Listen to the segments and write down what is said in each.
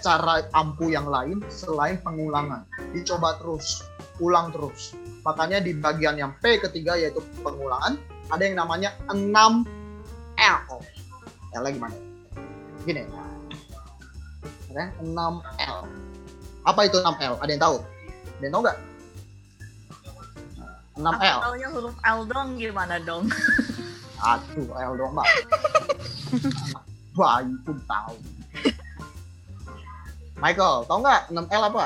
cara ampuh yang lain selain pengulangan. Dicoba terus, ulang terus. Makanya di bagian yang P ketiga yaitu pengulangan, ada yang namanya 6 L. L gimana? Gini. Oke, 6 L. Apa itu 6 L? Ada yang tahu? Ada yang tahu nggak? 6 L. Taunya huruf L dong gimana dong? Aduh, L dong, Mbak. Bayi pun tahu. Michael, tahu nggak 6L apa?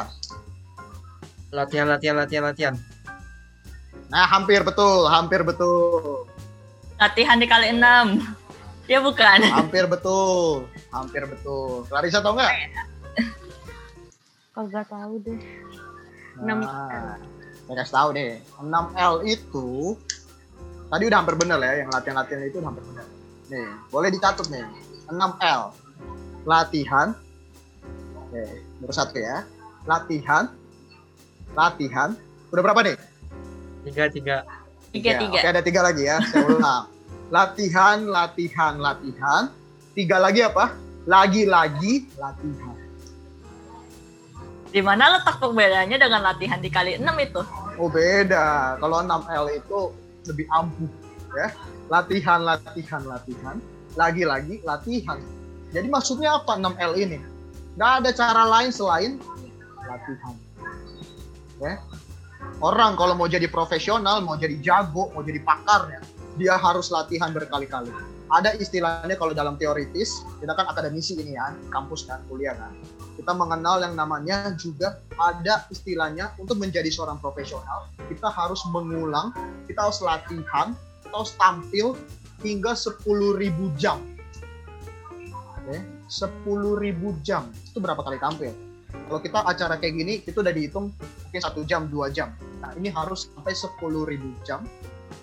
Latihan, latihan, latihan, latihan. Nah, hampir betul, hampir betul. Latihan dikali 6. Ya bukan? Hampir betul, hampir betul. Clarissa tahu nggak? Kagak tahu deh. Nah, saya kasih tahu deh. 6L itu tadi udah hampir bener ya, yang latihan-latihan itu udah hampir bener. Nih, boleh dicatat nih. 6L. Latihan. Oke, baru satu ya. Latihan. Latihan. Udah berapa nih? Tiga, tiga. Tiga, tiga. Oke, ada tiga lagi ya. Saya ulang. latihan, latihan, latihan. Tiga lagi apa? Lagi-lagi latihan. Di mana letak perbedaannya dengan latihan dikali 6 itu? Oh beda. Kalau 6L itu lebih ampuh ya. Latihan, latihan, latihan. Lagi-lagi latihan. Jadi maksudnya apa 6L ini? Gak ada cara lain selain latihan. Ya. Orang kalau mau jadi profesional, mau jadi jago, mau jadi pakar ya, dia harus latihan berkali-kali. Ada istilahnya kalau dalam teoritis, kita kan akademisi ini ya, kampus kan, kuliah kan. Kita mengenal yang namanya juga ada istilahnya untuk menjadi seorang profesional, kita harus mengulang, kita harus latihan, kita harus tampil hingga 10.000 jam. Oke, 10.000 jam. Itu berapa kali tampil? Kalau kita acara kayak gini, itu udah dihitung mungkin satu jam, dua jam. Nah, ini harus sampai 10.000 jam,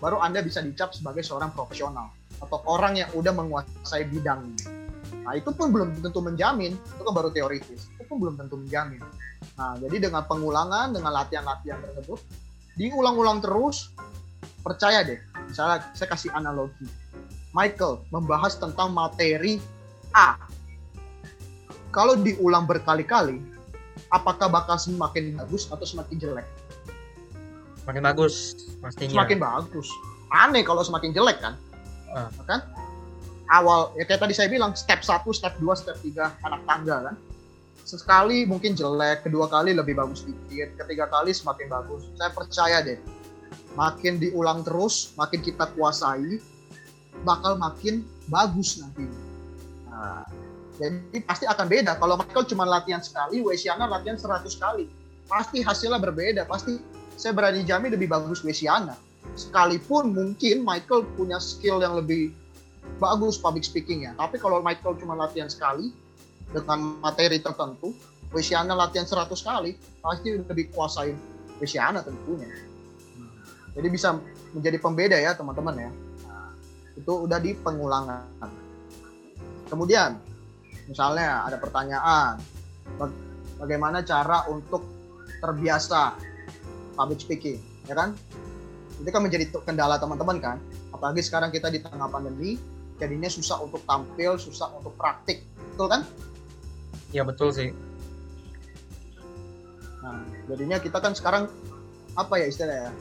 baru Anda bisa dicap sebagai seorang profesional atau orang yang udah menguasai bidang Nah, itu pun belum tentu menjamin, itu kan baru teoritis. Itu pun belum tentu menjamin. Nah, jadi dengan pengulangan, dengan latihan-latihan tersebut, diulang-ulang terus, percaya deh. Misalnya saya kasih analogi. Michael membahas tentang materi A. Kalau diulang berkali-kali, apakah bakal semakin bagus atau semakin jelek? Makin bagus pastinya. Semakin bagus. Aneh kalau semakin jelek kan? Ah. Kan? Awal, ya kayak tadi saya bilang, step 1, step 2, step 3, anak tangga kan? Sekali mungkin jelek, kedua kali lebih bagus dikit, ketiga kali semakin bagus. Saya percaya deh, makin diulang terus, makin kita kuasai, bakal makin bagus nanti. Nah, jadi pasti akan beda. Kalau Michael cuma latihan sekali, Wesiana latihan 100 kali. Pasti hasilnya berbeda. Pasti saya berani jamin lebih bagus Wesiana. Sekalipun mungkin Michael punya skill yang lebih bagus public speaking ya. Tapi kalau Michael cuma latihan sekali dengan materi tertentu, Wesiana latihan 100 kali, pasti lebih kuasain Wesiana tentunya. Jadi bisa menjadi pembeda ya teman-teman ya. Itu udah di pengulangan. Kemudian, misalnya ada pertanyaan, baga- bagaimana cara untuk terbiasa public speaking, ya kan? Itu kan menjadi kendala teman-teman kan. Apalagi sekarang kita di tengah pandemi, jadinya susah untuk tampil, susah untuk praktik, betul kan? Iya betul sih. Nah, jadinya kita kan sekarang apa ya istilahnya?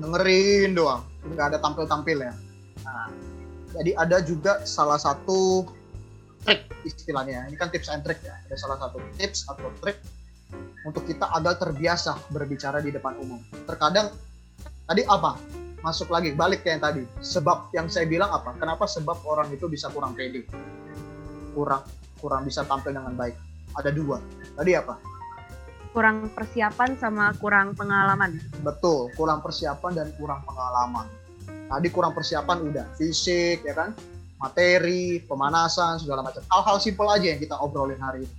Dengerin doang, nggak ada tampil-tampil ya. Nah, jadi ada juga salah satu trik istilahnya. Ini kan tips and trick ya. Ada salah satu tips atau trik untuk kita agar terbiasa berbicara di depan umum. Terkadang tadi apa? Masuk lagi balik ke yang tadi. Sebab yang saya bilang apa? Kenapa sebab orang itu bisa kurang pede? Kurang kurang bisa tampil dengan baik. Ada dua. Tadi apa? Kurang persiapan sama kurang pengalaman. Betul, kurang persiapan dan kurang pengalaman. Tadi kurang persiapan udah, fisik ya kan, materi, pemanasan segala macam. Hal-hal simpel aja yang kita obrolin hari ini.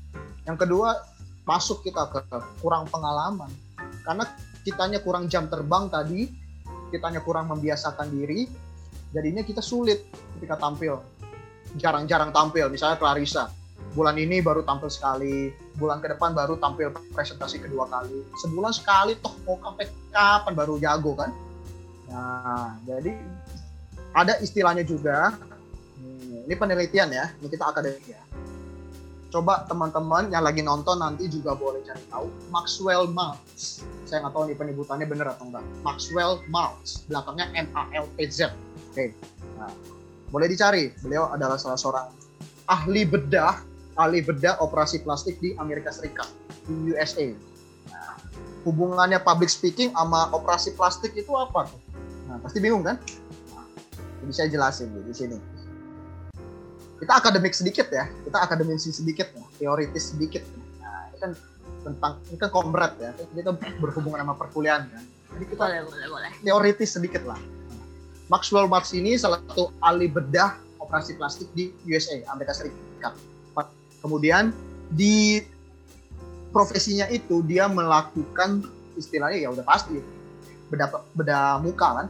Yang kedua, masuk kita ke kurang pengalaman. Karena kitanya kurang jam terbang tadi, kitanya kurang membiasakan diri, jadinya kita sulit ketika tampil. Jarang-jarang tampil, misalnya Clarissa. Bulan ini baru tampil sekali, bulan ke depan baru tampil presentasi kedua kali. Sebulan sekali toh mau sampai kapan baru jago kan? Nah, jadi ada istilahnya juga. Ini penelitian ya, ini kita akademik ya. coba teman-teman yang lagi nonton nanti juga boleh cari tahu Maxwell Maltz. Saya nggak tahu nih penyebutannya bener atau enggak. Maxwell Maltz, belakangnya M A L T Z. Oke. Nah, boleh dicari. Beliau adalah salah seorang ahli bedah, ahli bedah operasi plastik di Amerika Serikat, di USA. Nah, hubungannya public speaking sama operasi plastik itu apa? Nah, pasti bingung kan? Nah, saya jelasin di sini kita akademik sedikit ya, kita akademisi sedikit ya, teoritis sedikit. Nah, ini kan tentang ini kan komret ya, kita berhubungan sama perkuliahan kan. Jadi kita Boleh, boleh, boleh. teoritis sedikit lah. Maxwell Maltz ini salah satu ahli bedah operasi plastik di USA, Amerika Serikat. Kemudian di profesinya itu dia melakukan istilahnya ya udah pasti bedah bedah muka kan,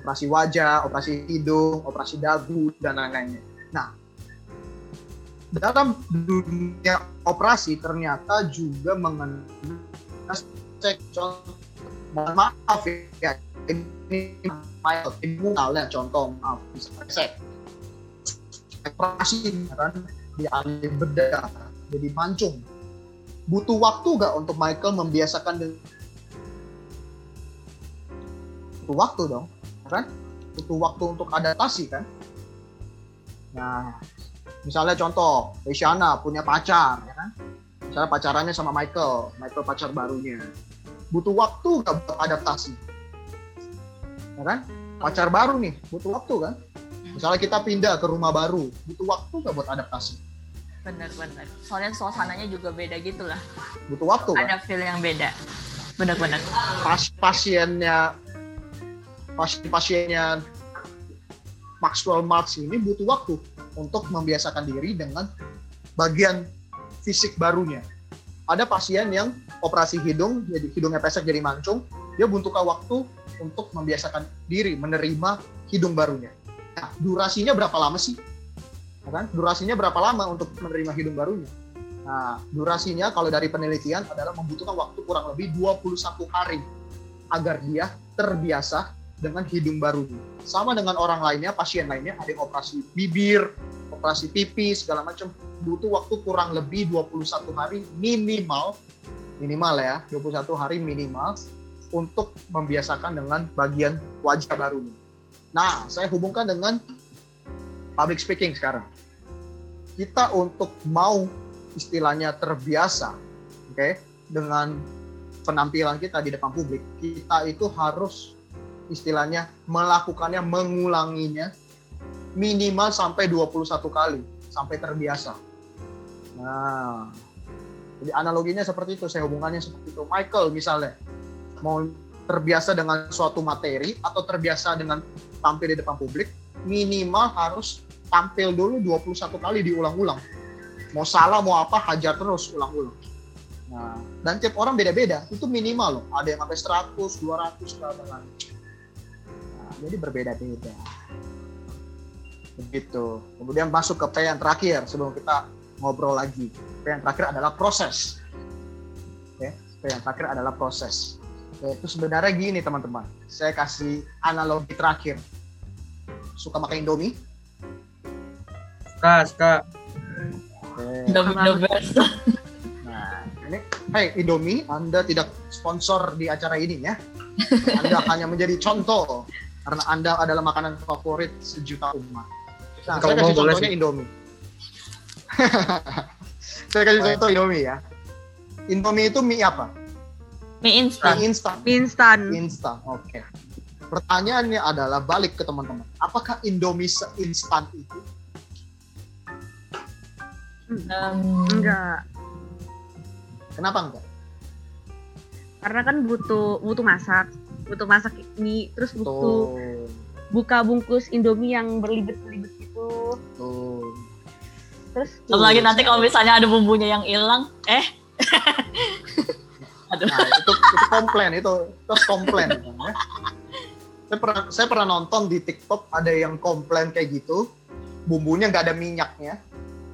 operasi wajah, operasi hidung, operasi dagu dan lain-lainnya. Nah, dalam dunia operasi ternyata juga mengenai contoh. Maaf ya ini file ini misalnya contoh. Maaf saya operasi kan di ahli bedah jadi mancung. Butuh waktu gak untuk Michael membiasakan butuh waktu dong kan? Butuh waktu untuk adaptasi kan? Nah misalnya contoh Isyana punya pacar ya kan misalnya pacarannya sama Michael Michael pacar barunya butuh waktu gak buat adaptasi ya kan pacar baru nih butuh waktu kan misalnya kita pindah ke rumah baru butuh waktu gak buat adaptasi Bener-bener. Soalnya suasananya juga beda gitu lah. butuh waktu kan Ada feel yang beda. Bener-bener. pas pasiennya pasien pasiennya Maxwell Maltz ini butuh waktu untuk membiasakan diri dengan bagian fisik barunya. Ada pasien yang operasi hidung, jadi hidungnya pesek jadi mancung, dia butuh waktu untuk membiasakan diri menerima hidung barunya. Nah, durasinya berapa lama sih? Ya kan? Durasinya berapa lama untuk menerima hidung barunya? Nah, durasinya kalau dari penelitian adalah membutuhkan waktu kurang lebih 21 hari agar dia terbiasa dengan hidung barunya. Sama dengan orang lainnya, pasien lainnya ada yang operasi bibir, operasi pipi, segala macam butuh waktu kurang lebih 21 hari minimal minimal ya, 21 hari minimal untuk membiasakan dengan bagian wajah barunya. Nah, saya hubungkan dengan public speaking sekarang. Kita untuk mau istilahnya terbiasa, oke, dengan penampilan kita di depan publik, kita itu harus istilahnya melakukannya, mengulanginya minimal sampai 21 kali sampai terbiasa. Nah, jadi analoginya seperti itu, saya hubungannya seperti itu. Michael misalnya mau terbiasa dengan suatu materi atau terbiasa dengan tampil di depan publik, minimal harus tampil dulu 21 kali diulang-ulang. Mau salah mau apa hajar terus ulang-ulang. Nah, dan tiap orang beda-beda. Itu minimal loh. Ada yang sampai 100, 200 dan lain Nah, jadi berbeda-beda. Begitu. Kemudian masuk ke P yang terakhir sebelum kita ngobrol lagi. P yang terakhir adalah proses. Oke, P yang terakhir adalah proses. Itu sebenarnya gini teman-teman. Saya kasih analogi terakhir. Suka makan Indomie? Suka, suka. The best. Nah, ini, hey Indomie, Anda tidak sponsor di acara ini ya. Anda hanya menjadi contoh karena Anda adalah makanan favorit sejuta umat. Nah, Kalau saya mau kasih contohnya sih. Indomie. saya kasih contoh Indomie ya. Indomie itu mie apa? Mie instan. Mie instan. Instan. Instan, oke. Pertanyaannya adalah balik ke teman-teman. Apakah Indomie seinstan itu? Um, Enggak. Kenapa enggak? Karena kan butuh butuh masak, butuh masak mie, terus butuh Tuh, buka bungkus Indomie yang berlibet-libet gitu. tuh. Terus Apalagi nanti kalau misalnya ada bumbunya yang hilang, eh. Aduh. Nah, itu itu komplain itu terus komplain ya. Saya pernah saya pernah nonton di TikTok ada yang komplain kayak gitu, bumbunya nggak ada minyaknya.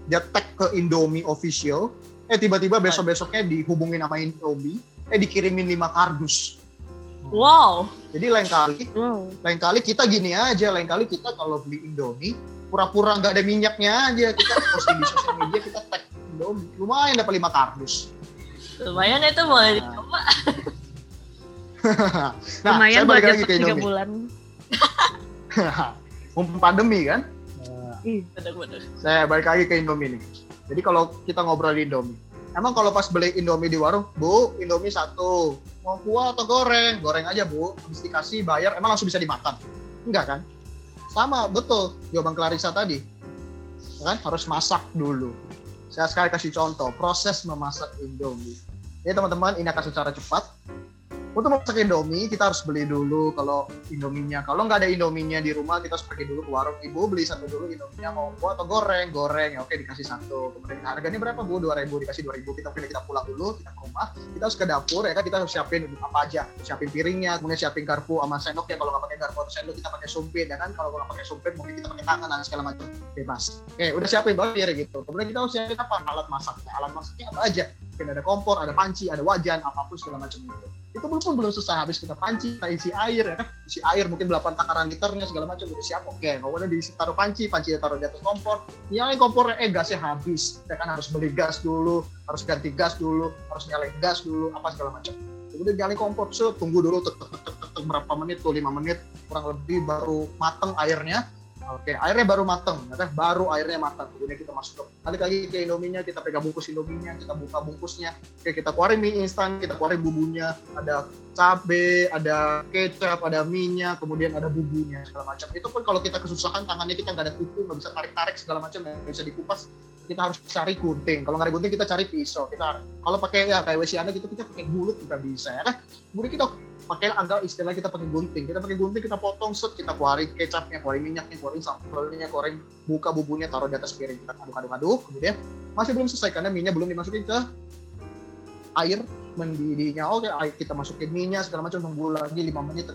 Dia tag ke Indomie official, eh tiba-tiba besok-besoknya dihubungin sama Indomie, eh dikirimin lima kardus. Wow. Jadi lain kali, wow. lain kali kita gini aja, lain kali kita kalau beli Indomie pura-pura nggak ada minyaknya aja kita posting di sosial media kita tag Indomie lumayan dapat lima kardus Lumayan itu boleh Nah. dicoba. nah Lumayan saya buat balik lagi ke tiga Indomie bulan. mumpung pandemi kan Ih, Bener-bener. saya balik lagi ke Indomie nih jadi kalau kita ngobrol di Indomie emang kalau pas beli Indomie di warung bu Indomie satu. Mau kuah atau goreng? Goreng aja bu. Habis dikasih bayar. Emang langsung bisa dimakan? Enggak kan? Sama betul. Jawaban Clarissa tadi. Kan? Harus masak dulu. Saya sekali kasih contoh. Proses memasak Indomie. Jadi teman-teman ini akan secara cepat untuk memasak Indomie kita harus beli dulu kalau Indominya kalau nggak ada Indominya di rumah kita harus pergi dulu ke warung. Ibu beli satu dulu Indominya mau kuah atau goreng? Goreng. Ya oke dikasih satu. Kemudian harganya berapa bu? dua ribu dikasih dua ribu. Kita pilih kita pulang dulu kita ke rumah. Kita harus ke dapur ya kan? Kita harus siapin apa aja. Siapin piringnya kemudian siapin garpu sama sendok ya. Kalau nggak pakai garpu atau sendok kita pakai sumpit ya kan? Kalau nggak pakai sumpit mungkin kita pakai tangan dan segala macam. Bebas. Oke udah siapin bayar gitu. Kemudian kita harus siapin apa? Alat masaknya alat masaknya apa aja? Mungkin ada kompor ada panci ada wajan apa pun segala macam itu itu pun belum selesai habis kita panci kita isi air ya. Kan isi air mungkin 8 takaran liternya segala macam udah siap oke. Kemudian diisi taruh panci panci taruh di atas kompor. Nyalain kompornya eh gasnya habis. Kita kan harus beli gas dulu harus ganti gas dulu harus nyalain gas dulu apa segala macam. Kemudian nyalain kompor so tunggu dulu tek, tek, tek, tek, tek, berapa menit tuh lima menit kurang lebih baru mateng airnya Oke, airnya baru mateng, ya kan? baru airnya matang. Kemudian kita masuk balik lagi ke Indominya, kita pegang bungkus Indominya, kita buka bungkusnya. Oke, kita keluarin mie instan, kita keluarin bumbunya. Ada cabe, ada kecap, ada minyak, kemudian ada bumbunya segala macam. Itu pun kalau kita kesusahan tangannya kita nggak ada kuku, nggak bisa tarik-tarik segala macam, nggak bisa dikupas, kita harus cari gunting. Kalau nggak ada gunting kita cari pisau. Kita kalau pakai ya kayak WC Anda gitu kita pakai gulut juga bisa ya kan. Kemudian kita pakai anggap istilah kita pakai gunting. Kita pakai gunting kita potong set, kita keluarin kecapnya, keluarin minyaknya, keluarin sambalnya, keluarin buka bumbunya, taruh di atas piring. Kita aduk-aduk-aduk, kemudian masih belum selesai karena minyak belum dimasukin ke air mendidihnya oke air kita masukin minyak segala macam tunggu lagi 5 menit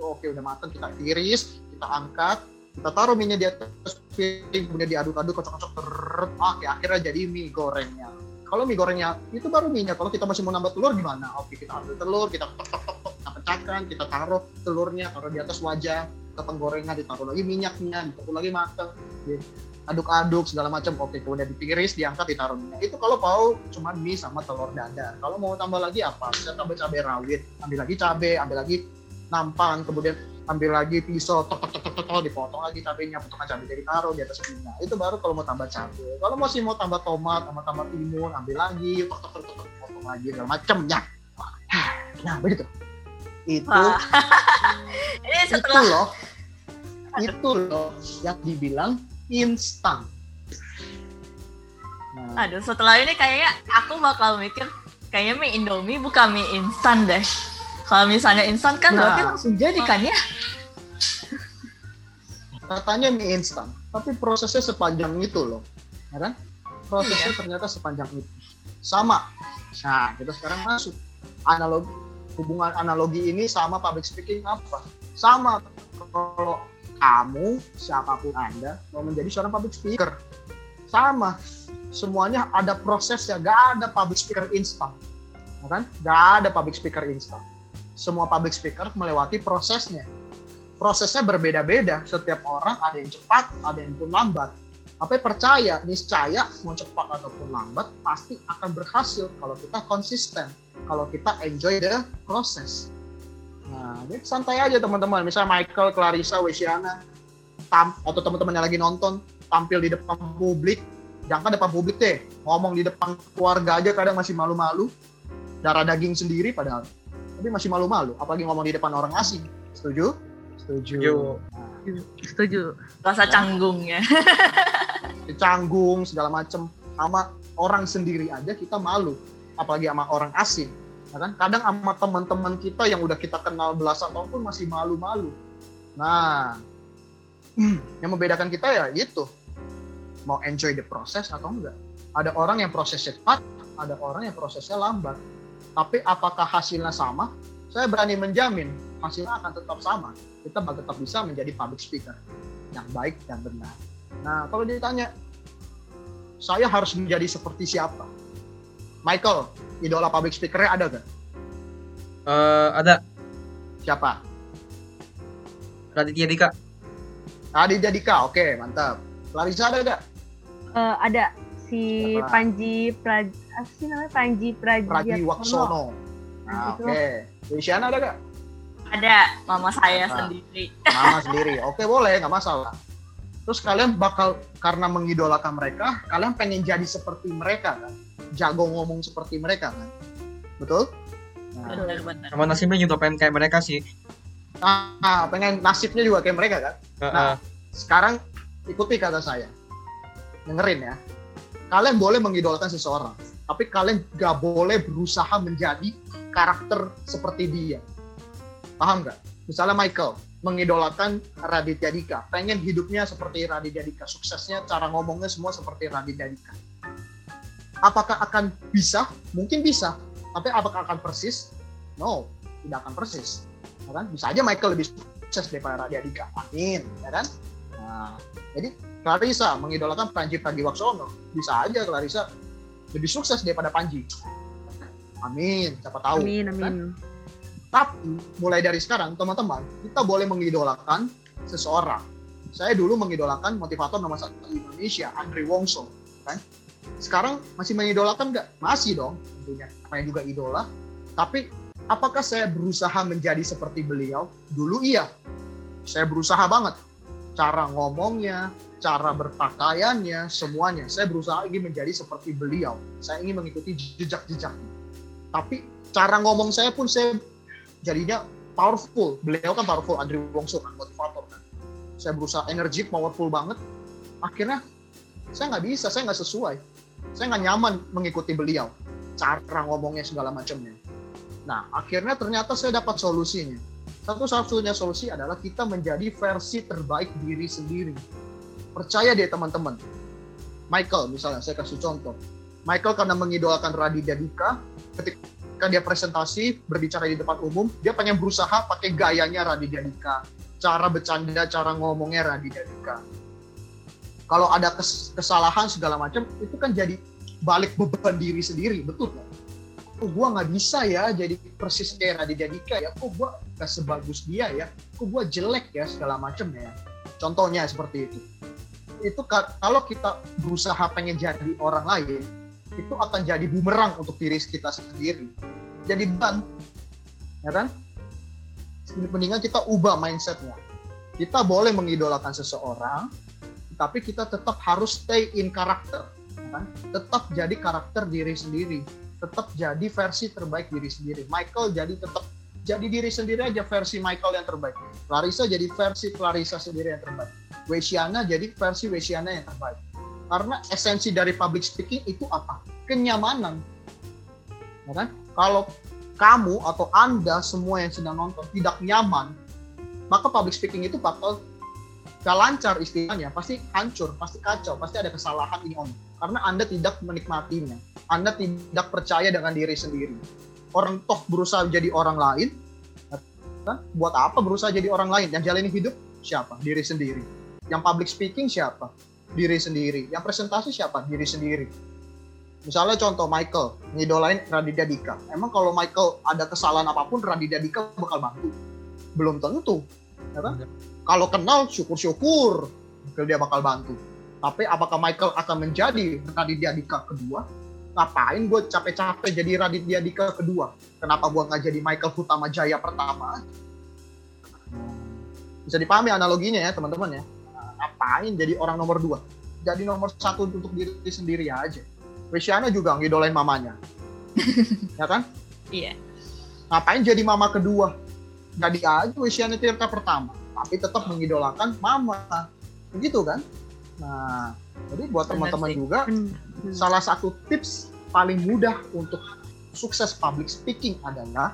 oke udah matang kita tiris kita angkat kita taruh minyak di atas piring kemudian diaduk-aduk kocok-kocok terus oke akhirnya jadi mie gorengnya. Kalau mie gorengnya itu baru minyak. Kalau kita masih mau nambah telur gimana? Oke kita ambil telur kita tok tok tok kita pecahkan kita taruh telurnya taruh di atas wajan kita penggorengan ditaruh lagi minyaknya ditaruh lagi matang aduk-aduk segala macam. Oke kemudian ditiris diangkat ditaruh minyak. Itu kalau mau cuma mie sama telur dadar. Kalau mau tambah lagi apa? Bisa tambah cabai rawit ambil lagi cabai ambil lagi nampan kemudian ambil lagi pisau tok tok tok tok tok, dipotong lagi cabenya potongan cabai jadi taruh di atas minyak itu baru kalau mau tambah cabai. Kalau masih mau tambah tomat sama tambah timun ambil lagi tok tok tok tok, tok, potong lagi segala macamnya nah begitu. Itu Wah. Ini itu setelah loh itu loh yang dibilang instan. Nah, Aduh, setelah ini kayaknya aku bakal mikir kayaknya mie Indomie bukan mie instan deh. Kalau misalnya instan kan Nah. berarti langsung jadi kan ya? katanya mie instan tapi prosesnya sepanjang itu loh. Ya kan? Prosesnya ternyata sepanjang itu. Sama. Nah kita sekarang masuk. Analogi hubungan analogi ini sama public speaking apa? Sama. Kalau kamu siapa pun anda mau menjadi seorang public speaker. Sama. Semuanya ada prosesnya. Gak ada public speaker instan. Ya kan? Gak ada public speaker instan semua public speaker melewati prosesnya prosesnya berbeda-beda. Setiap orang ada yang cepat, ada yang pun lambat. Tapi percaya, niscaya mau cepat ataupun lambat pasti akan berhasil kalau kita konsisten, kalau kita enjoy the process. Nah, jadi santai aja teman-teman. Misalnya Michael, Clarissa, Wesiana, tam atau teman-teman yang lagi nonton tampil di depan publik, jangan depan publik deh, ngomong di depan keluarga aja kadang masih malu-malu, darah daging sendiri padahal, tapi masih malu-malu, apalagi ngomong di depan orang asing. Setuju? Setuju. Setuju. Setuju. Rasa canggungnya. Canggung segala macem sama orang sendiri aja kita malu, apalagi sama orang asing. Ya kan? Kadang sama teman-teman kita yang udah kita kenal belasan tahun pun masih malu-malu. Nah, yang membedakan kita ya itu mau enjoy the process atau enggak. Ada orang yang prosesnya cepat, ada orang yang prosesnya lambat. Tapi apakah hasilnya sama? Saya berani menjamin hasilnya akan tetap sama. Kita bakal tetap bisa menjadi public speaker yang baik dan benar. Nah, kalau ditanya, saya harus menjadi seperti siapa? Michael, idola public speaker-nya ada gak? Eh, ada Siapa? Raditya Dika. Raditya Dika, oke mantap. Larissa ada gak? Eh, ada si Siapa? Panji Praj apa sih namanya Panji Pragiwaksono. Waksono. Nah, Itu. oke. Luciana ada gak? Ada mama saya Ah. sendiri. Mama sendiri. Oke boleh, nggak masalah. Terus kalian bakal karena mengidolakan mereka, kalian pengen jadi seperti mereka kan? Jago ngomong seperti mereka kan? Betul? Nah, Benar-benar. Sama nasibnya juga pengen kayak mereka sih. nah, pengen nasibnya juga kayak mereka kan? Heeh. Sekarang ikuti kata saya. Dengerin ya. Kalian boleh mengidolakan seseorang, tapi kalian gak boleh berusaha menjadi karakter seperti dia. Paham nggak? Misalnya Michael mengidolakan Raditya Dika, pengen hidupnya seperti Raditya Dika, suksesnya, cara ngomongnya semua seperti Raditya Dika. Apakah akan bisa? Mungkin bisa, tapi apakah akan persis? No, tidak akan persis. Ya kan? Bisa aja Michael lebih sukses daripada Raditya Dika. Amin, ya kan? Nah, jadi Clarissa mengidolakan Panji Pragiwaksono. Bisa aja Clarissa lebih sukses daripada Panji. Amin, siapa tahu. Amin kan? amin. Tapi mulai dari sekarang teman-teman kita boleh mengidolakan seseorang. Saya dulu mengidolakan motivator nomor satu di Indonesia, Andre Wongso, kan? Sekarang masih mengidolakan nggak? Masih dong, tentunya. Saya juga idola. Tapi apakah saya berusaha menjadi seperti beliau? Dulu iya, saya berusaha banget. Cara ngomongnya, cara berpakaiannya, semuanya. Saya berusaha ingin menjadi seperti beliau. Saya ingin mengikuti jejak-jejaknya. Tapi cara ngomong saya pun saya jadinya powerful. Beliau kan powerful, Andrew Wongso kan motivator kan. Saya berusaha energik, powerful banget. Akhirnya saya nggak bisa, saya nggak sesuai. Saya nggak nyaman mengikuti beliau. Cara ngomongnya segala macamnya. Nah, akhirnya ternyata saya dapat solusinya. Satu-satunya solusi adalah kita menjadi versi terbaik diri sendiri. Percaya deh teman-teman. Michael misalnya, saya kasih contoh. Michael karena mengidolakan Raditya Dika, ketika dia presentasi berbicara di depan umum, dia pengen berusaha pakai gayanya Raditya Dika, cara bercanda, cara ngomongnya Raditya Dika. Kalau ada kes- kesalahan segala macam, itu kan jadi balik beban diri sendiri, betul kan? Kok gua nggak bisa ya jadi persis kayak Raditya Dika ya? Kok gua nggak sebagus dia ya? Kok gua jelek ya segala macam ya? Contohnya seperti itu. Itu ka- kalau kita berusaha pengen jadi orang lain, itu akan jadi bumerang untuk diri kita sendiri. Jadi beban, ya kan? Mendingan kita ubah mindsetnya. Kita boleh mengidolakan seseorang, tapi kita tetap harus stay in karakter, ya kan? Tetap jadi karakter diri sendiri, tetap jadi versi terbaik diri sendiri. Michael jadi tetap jadi diri sendiri aja versi Michael yang terbaik. Clarissa jadi versi Clarissa sendiri yang terbaik. Wesiana jadi versi Wesiana yang terbaik. Karena esensi dari public speaking itu apa? Kenyamanan. Ya kan? Kalau kamu atau Anda semua yang sedang nonton tidak nyaman, maka public speaking itu bakal gak lancar istilahnya, pasti hancur, pasti kacau, pasti ada kesalahan ini om. Karena Anda tidak menikmatinya. Anda tidak percaya dengan diri sendiri. Orang toh berusaha jadi orang lain, kan? buat apa berusaha jadi orang lain? Yang jalani hidup siapa? Diri sendiri. Yang public speaking siapa? Diri sendiri. Yang presentasi siapa? Diri sendiri. Misalnya contoh Michael, ngidolain Raditya Dika. Emang kalau Michael ada kesalahan apa pun, Raditya Dika bakal bantu? Belum tentu. Ya kan? Kalau kenal, syukur-syukur Michael dia bakal bantu. Tapi apakah Michael akan menjadi Raditya Dika kedua? Ngapain gue capek-capek jadi Raditya Dika kedua? Kenapa gue nggak jadi Michael Hutama Jaya pertama? Bisa dipahami analoginya ya teman-teman ya. Nah, Ngapain jadi orang nomor dua? Jadi nomor satu untuk diri sendiri aja. Wesiana juga ngidolain mamanya. ya kan? Iya. Ngapain jadi mama kedua? Jadi aja Wesiana Tirta pertama. Tapi tetap mengidolakan mama. Begitu kan? Nah, jadi buat teman-teman juga, Hmm. Salah satu tips paling mudah untuk sukses public speaking adalah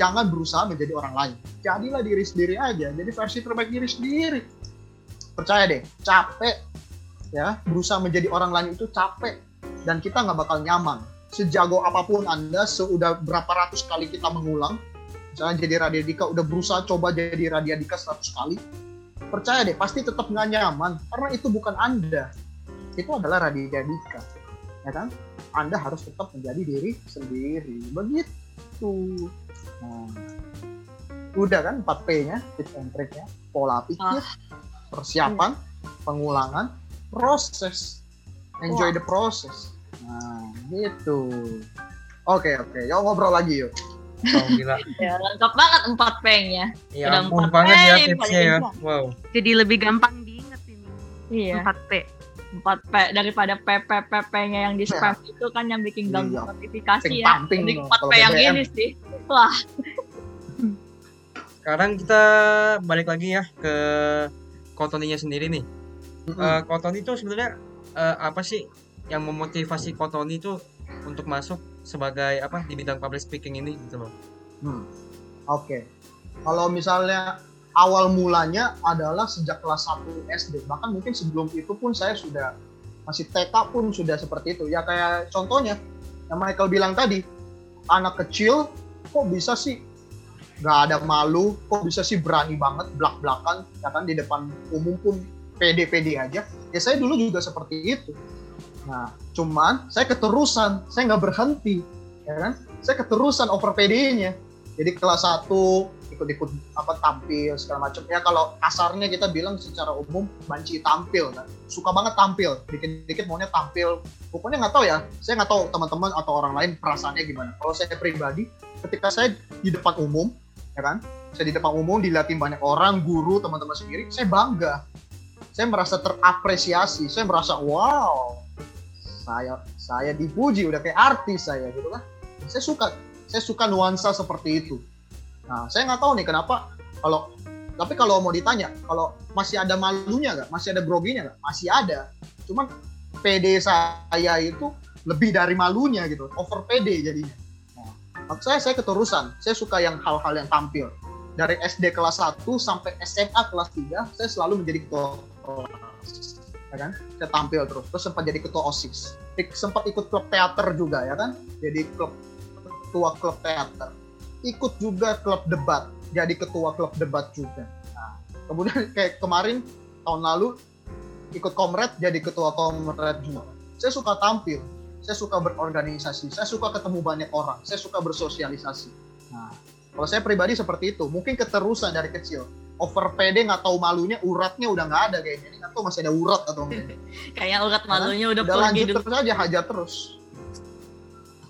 jangan berusaha menjadi orang lain. Jadilah diri sendiri aja. Jadi versi terbaik diri sendiri. Percaya deh, capek ya berusaha menjadi orang lain itu capek dan kita nggak bakal nyaman. Sejago apa pun Anda, sudah berapa ratus kali kita mengulang, misalnya jadi Radia Dika, udah berusaha coba jadi Radia Dika 100 kali, percaya deh, pasti tetap nggak nyaman, karena itu bukan Anda. Itu adalah Radia Dika. Ya kan? Anda harus tetap menjadi diri sendiri. Begitu. Nah, udah kan 4P-nya, tips and trick-nya, pola pikir, persiapan, pengulangan, proses. Enjoy the process. Nah, gitu. Oke, oke. Yuk ngobrol lagi yuk. Oh, gila. Ya, lengkap banget empat P-nya. Ya Udah ampun empat banget ya tipsnya ya. Wow. Jadi lebih gampang diinget ini. Iya. 4P. Empat P daripada PP-PP-nya yang di spam itu kan yang bikin ganggu Iya. notifikasi ya. loh, empat P yang BBM. ini sih. Wah, Sekarang kita balik lagi ya ke Kotoninya sendiri nih. Mm-mm. Eh, Kotoni itu sebenarnya eh, apa sih yang memotivasi Kotoni itu untuk masuk sebagai apa di bidang public speaking ini gitu loh. Hmm. Oke. Kalau misalnya awal mulanya adalah sejak kelas 1 SD, bahkan mungkin sebelum itu pun saya sudah masih TK pun sudah seperti itu. Ya kayak contohnya yang Michael bilang tadi, anak kecil kok bisa sih nggak ada malu, kok bisa sih berani banget belak-belakan, ya kan di depan umum pun pede-pede aja. Ya saya dulu juga seperti itu. Nah, cuman saya keterusan, saya nggak berhenti, ya kan? Saya keterusan over PD-nya. Jadi kelas 1 ikut-ikut apa tampil segala macam. Ya kalau kasarnya kita bilang secara umum banci tampil kan. Suka banget tampil, dikit-dikit maunya tampil. Pokoknya nggak tahu ya. Saya nggak tahu teman-teman atau orang lain perasaannya gimana. Kalau saya pribadi, ketika saya di depan umum, ya kan? Saya di depan umum dilihatin banyak orang, guru, teman-teman sendiri, saya bangga. Saya merasa terapresiasi, saya merasa wow, saya saya dipuji udah kayak artis saya gitu kan. Saya suka saya suka nuansa seperti itu. Nah, saya nggak tahu nih kenapa kalau tapi kalau mau ditanya, kalau masih ada malunya nggak, masih ada groginya nggak, masih ada. Cuman PD saya itu lebih dari malunya gitu, over PD jadinya. Nah, saya saya keterusan, saya suka yang hal-hal yang tampil. Dari SD kelas 1 sampai SMA kelas 3, saya selalu menjadi ketua kelas. Ya kan? Saya tampil terus, terus sempat jadi ketua OSIS. Sempat ikut klub teater juga ya kan? Jadi klub ketua klub teater ikut juga klub debat jadi ketua klub debat juga. Nah, kemudian kayak kemarin tahun lalu ikut komret jadi ketua komret juga. Saya suka tampil saya suka berorganisasi saya suka ketemu banyak orang saya suka bersosialisasi. Nah kalau saya pribadi seperti itu mungkin keterusan dari kecil. Over PD nggak tahu malunya uratnya udah nggak ada kayaknya. Ini nggak tahu masih ada urat atau enggak. Kayaknya urat malunya udah, udah pergi lanjut terus aja hajar terus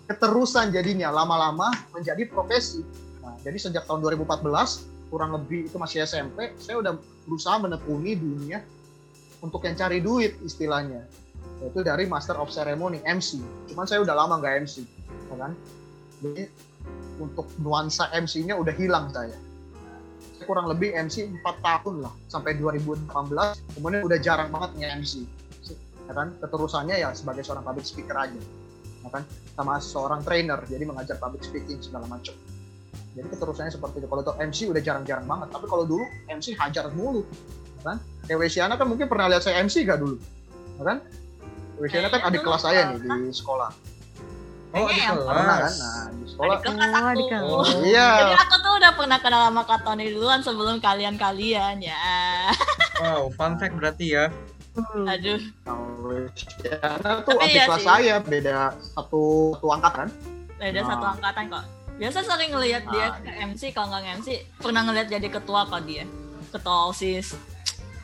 keterusan jadinya lama-lama menjadi profesi. Nah, jadi sejak tahun 2014 kurang lebih itu masih SMP saya udah berusaha menekuni dunia untuk yang cari duit istilahnya. Yaitu dari Master of Ceremony MC cuman saya udah lama nggak MC ya kan? Jadi untuk nuansa MC-nya udah hilang saya. Saya kurang lebih MC 4 tahun lah sampai 2018 kemudian udah jarang banget nge-MC ya kan? Keterusannya ya sebagai seorang public speaker aja ya kan sama seorang trainer jadi mengajar public speaking segala macam jadi keterusannya seperti itu kalau untuk MC udah jarang-jarang banget tapi kalau dulu MC hajar mulu ya kan kayak Wesiana kan mungkin pernah lihat saya MC gak dulu ya kan Wesiana kan Kayaknya adik kelas saya nih di sekolah Oh, di yang pernah kan kelas. nah di sekolah Adik kelas Oh, adik aku. kelas. Oh. iya Jadi aku tuh udah pernah kenal sama Kak Tony duluan sebelum kalian-kalian ya. Wow, fun fact berarti ya. Aduh, Kalau Wesiana tuh Tapi iya kelas saya beda satu satu angkat kan beda Ah. satu angkatan kok. Biasa sering ngelihat dia Ah, ke MC, kalau nggak MC pernah ngelihat jadi ketua kok dia. Ketua OSIS.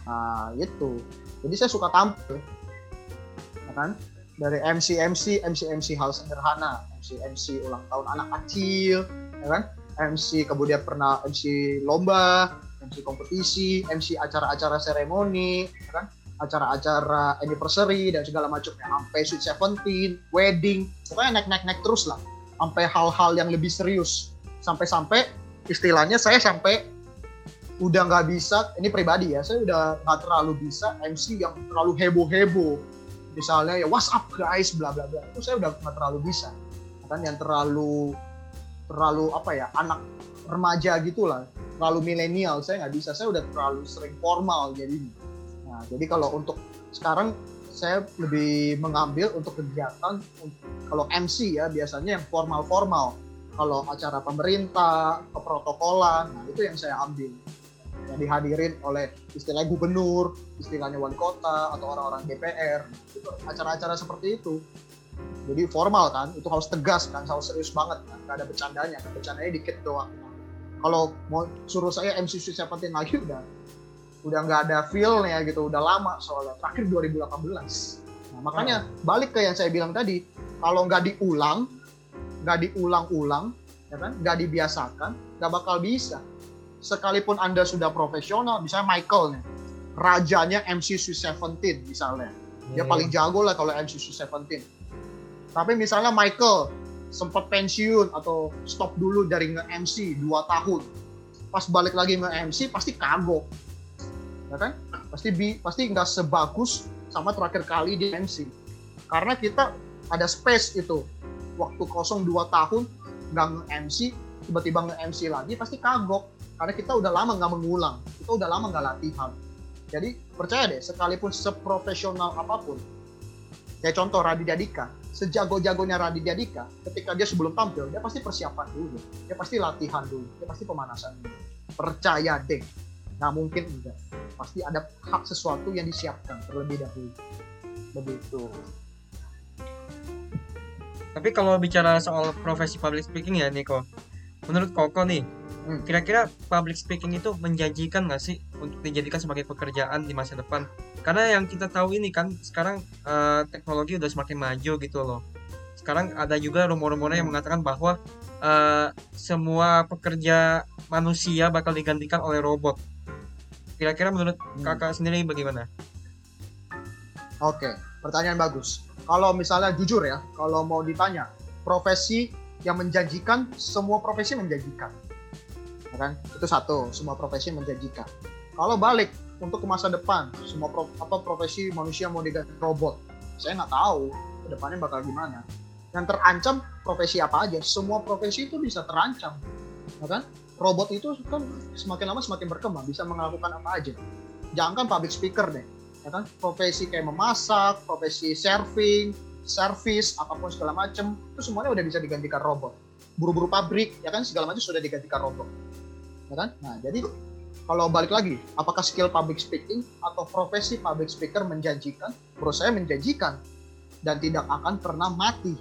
Nah, itu. Jadi saya suka tampil. Ya kan? Dari MC MC MC MC hal sederhana, MC MC ulang tahun anak kecil, ya kan? MC kemudian pernah MC lomba, MC kompetisi, MC acara-acara seremoni, ya kan? Acara-acara anniversary dan segala macamnya sampai sweet seventeen, wedding, pokoknya naik-naik-naik terus lah. Sampai hal-hal yang lebih serius. Sampai-sampai istilahnya saya sampai udah nggak bisa ini pribadi ya saya udah nggak terlalu bisa MC yang terlalu heboh heboh misalnya ya what's up guys? bla bla bla. Itu saya udah nggak terlalu bisa. Kan yang terlalu terlalu apa ya anak remaja gitulah. Terlalu milenial saya nggak bisa. Saya udah terlalu sering formal jadi nah jadi kalau untuk sekarang saya lebih mengambil untuk kegiatan kalau MC ya biasanya yang formal formal kalau acara pemerintah keprotokolan nah itu yang saya ambil. Yang dihadirin oleh istilahnya gubernur, istilahnya wali kota atau orang-orang DPR, itu acara-acara seperti itu. Jadi formal kan, itu harus tegas kan, harus serius banget kan, gak ada bercandanya, bercandanya dikit doang. Kalau mau suruh saya MC Sweet Seventeen lagi udah udah nggak ada feel-nya gitu, udah lama soalnya. Terakhir 2018. Nah, makanya balik ke yang saya bilang tadi, kalau nggak diulang, nggak diulang-ulang, ya kan, nggak dibiasakan, nggak bakal bisa. Sekalipun anda sudah profesional, misalnya Michael nih, rajanya MCC17 misalnya, dia Hmm. paling jago lah kalau MCC17. Tapi misalnya Michael sempat pensiun atau stop dulu dari nge-MC 2 tahun. Pas balik lagi nge-MC pasti kagok. Ya kan? Pasti bi pasti nggak sebagus sama terakhir kali di MC. Karena kita ada space itu. Waktu kosong 2 tahun nggak nge-MC, tiba-tiba nge-MC lagi pasti kagok. Karena kita udah lama nggak mengulang. Kita udah lama nggak latihan. Jadi percaya deh, sekalipun seprofesional apa pun, kayak contoh Raditya Dika, sejago-jagonya Raditya Dika, ketika dia sebelum tampil, dia pasti persiapan dulu, dia pasti latihan dulu, dia pasti pemanasan dulu. Percaya deh, nggak mungkin enggak. Pasti ada hak sesuatu yang disiapkan terlebih dahulu. Begitu. Tapi kalau bicara soal profesi public speaking ya Niko, menurut Koko nih, Hmm. kira-kira public speaking itu menjanjikan nggak sih untuk dijadikan sebagai pekerjaan di masa depan? Karena yang kita tahu ini kan sekarang eh, teknologi udah semakin maju gitu loh. Sekarang ada juga rumor-rumornya yang mengatakan bahwa eh, semua pekerja manusia bakal digantikan oleh robot. Kira-kira menurut Hmm. kakak sendiri bagaimana? Oke, pertanyaan bagus. Kalau misalnya jujur ya, kalau mau ditanya, profesi yang menjanjikan, semua profesi menjanjikan. Ya kan? Itu satu, semua profesi menjanjikan. Kalau balik untuk ke masa depan, semua pro- apa profesi manusia mau diganti robot, saya nggak tahu ke depannya bakal gimana. Yang terancam profesi apa aja? Semua profesi itu bisa terancam, ya kan? Robot itu kan semakin lama semakin berkembang, bisa melakukan apa aja. Jangan public speaker deh, ya kan? Profesi kayak memasak profesi serving service apa pun segala macam itu semuanya udah bisa digantikan robot. Buru-buru pabrik ya kan? Segala macam sudah digantikan robot. Ya kan? Nah jadi kalau balik lagi apakah skill public speaking atau profesi public speaker menjanjikan? Menurut saya menjanjikan. Dan tidak akan pernah mati.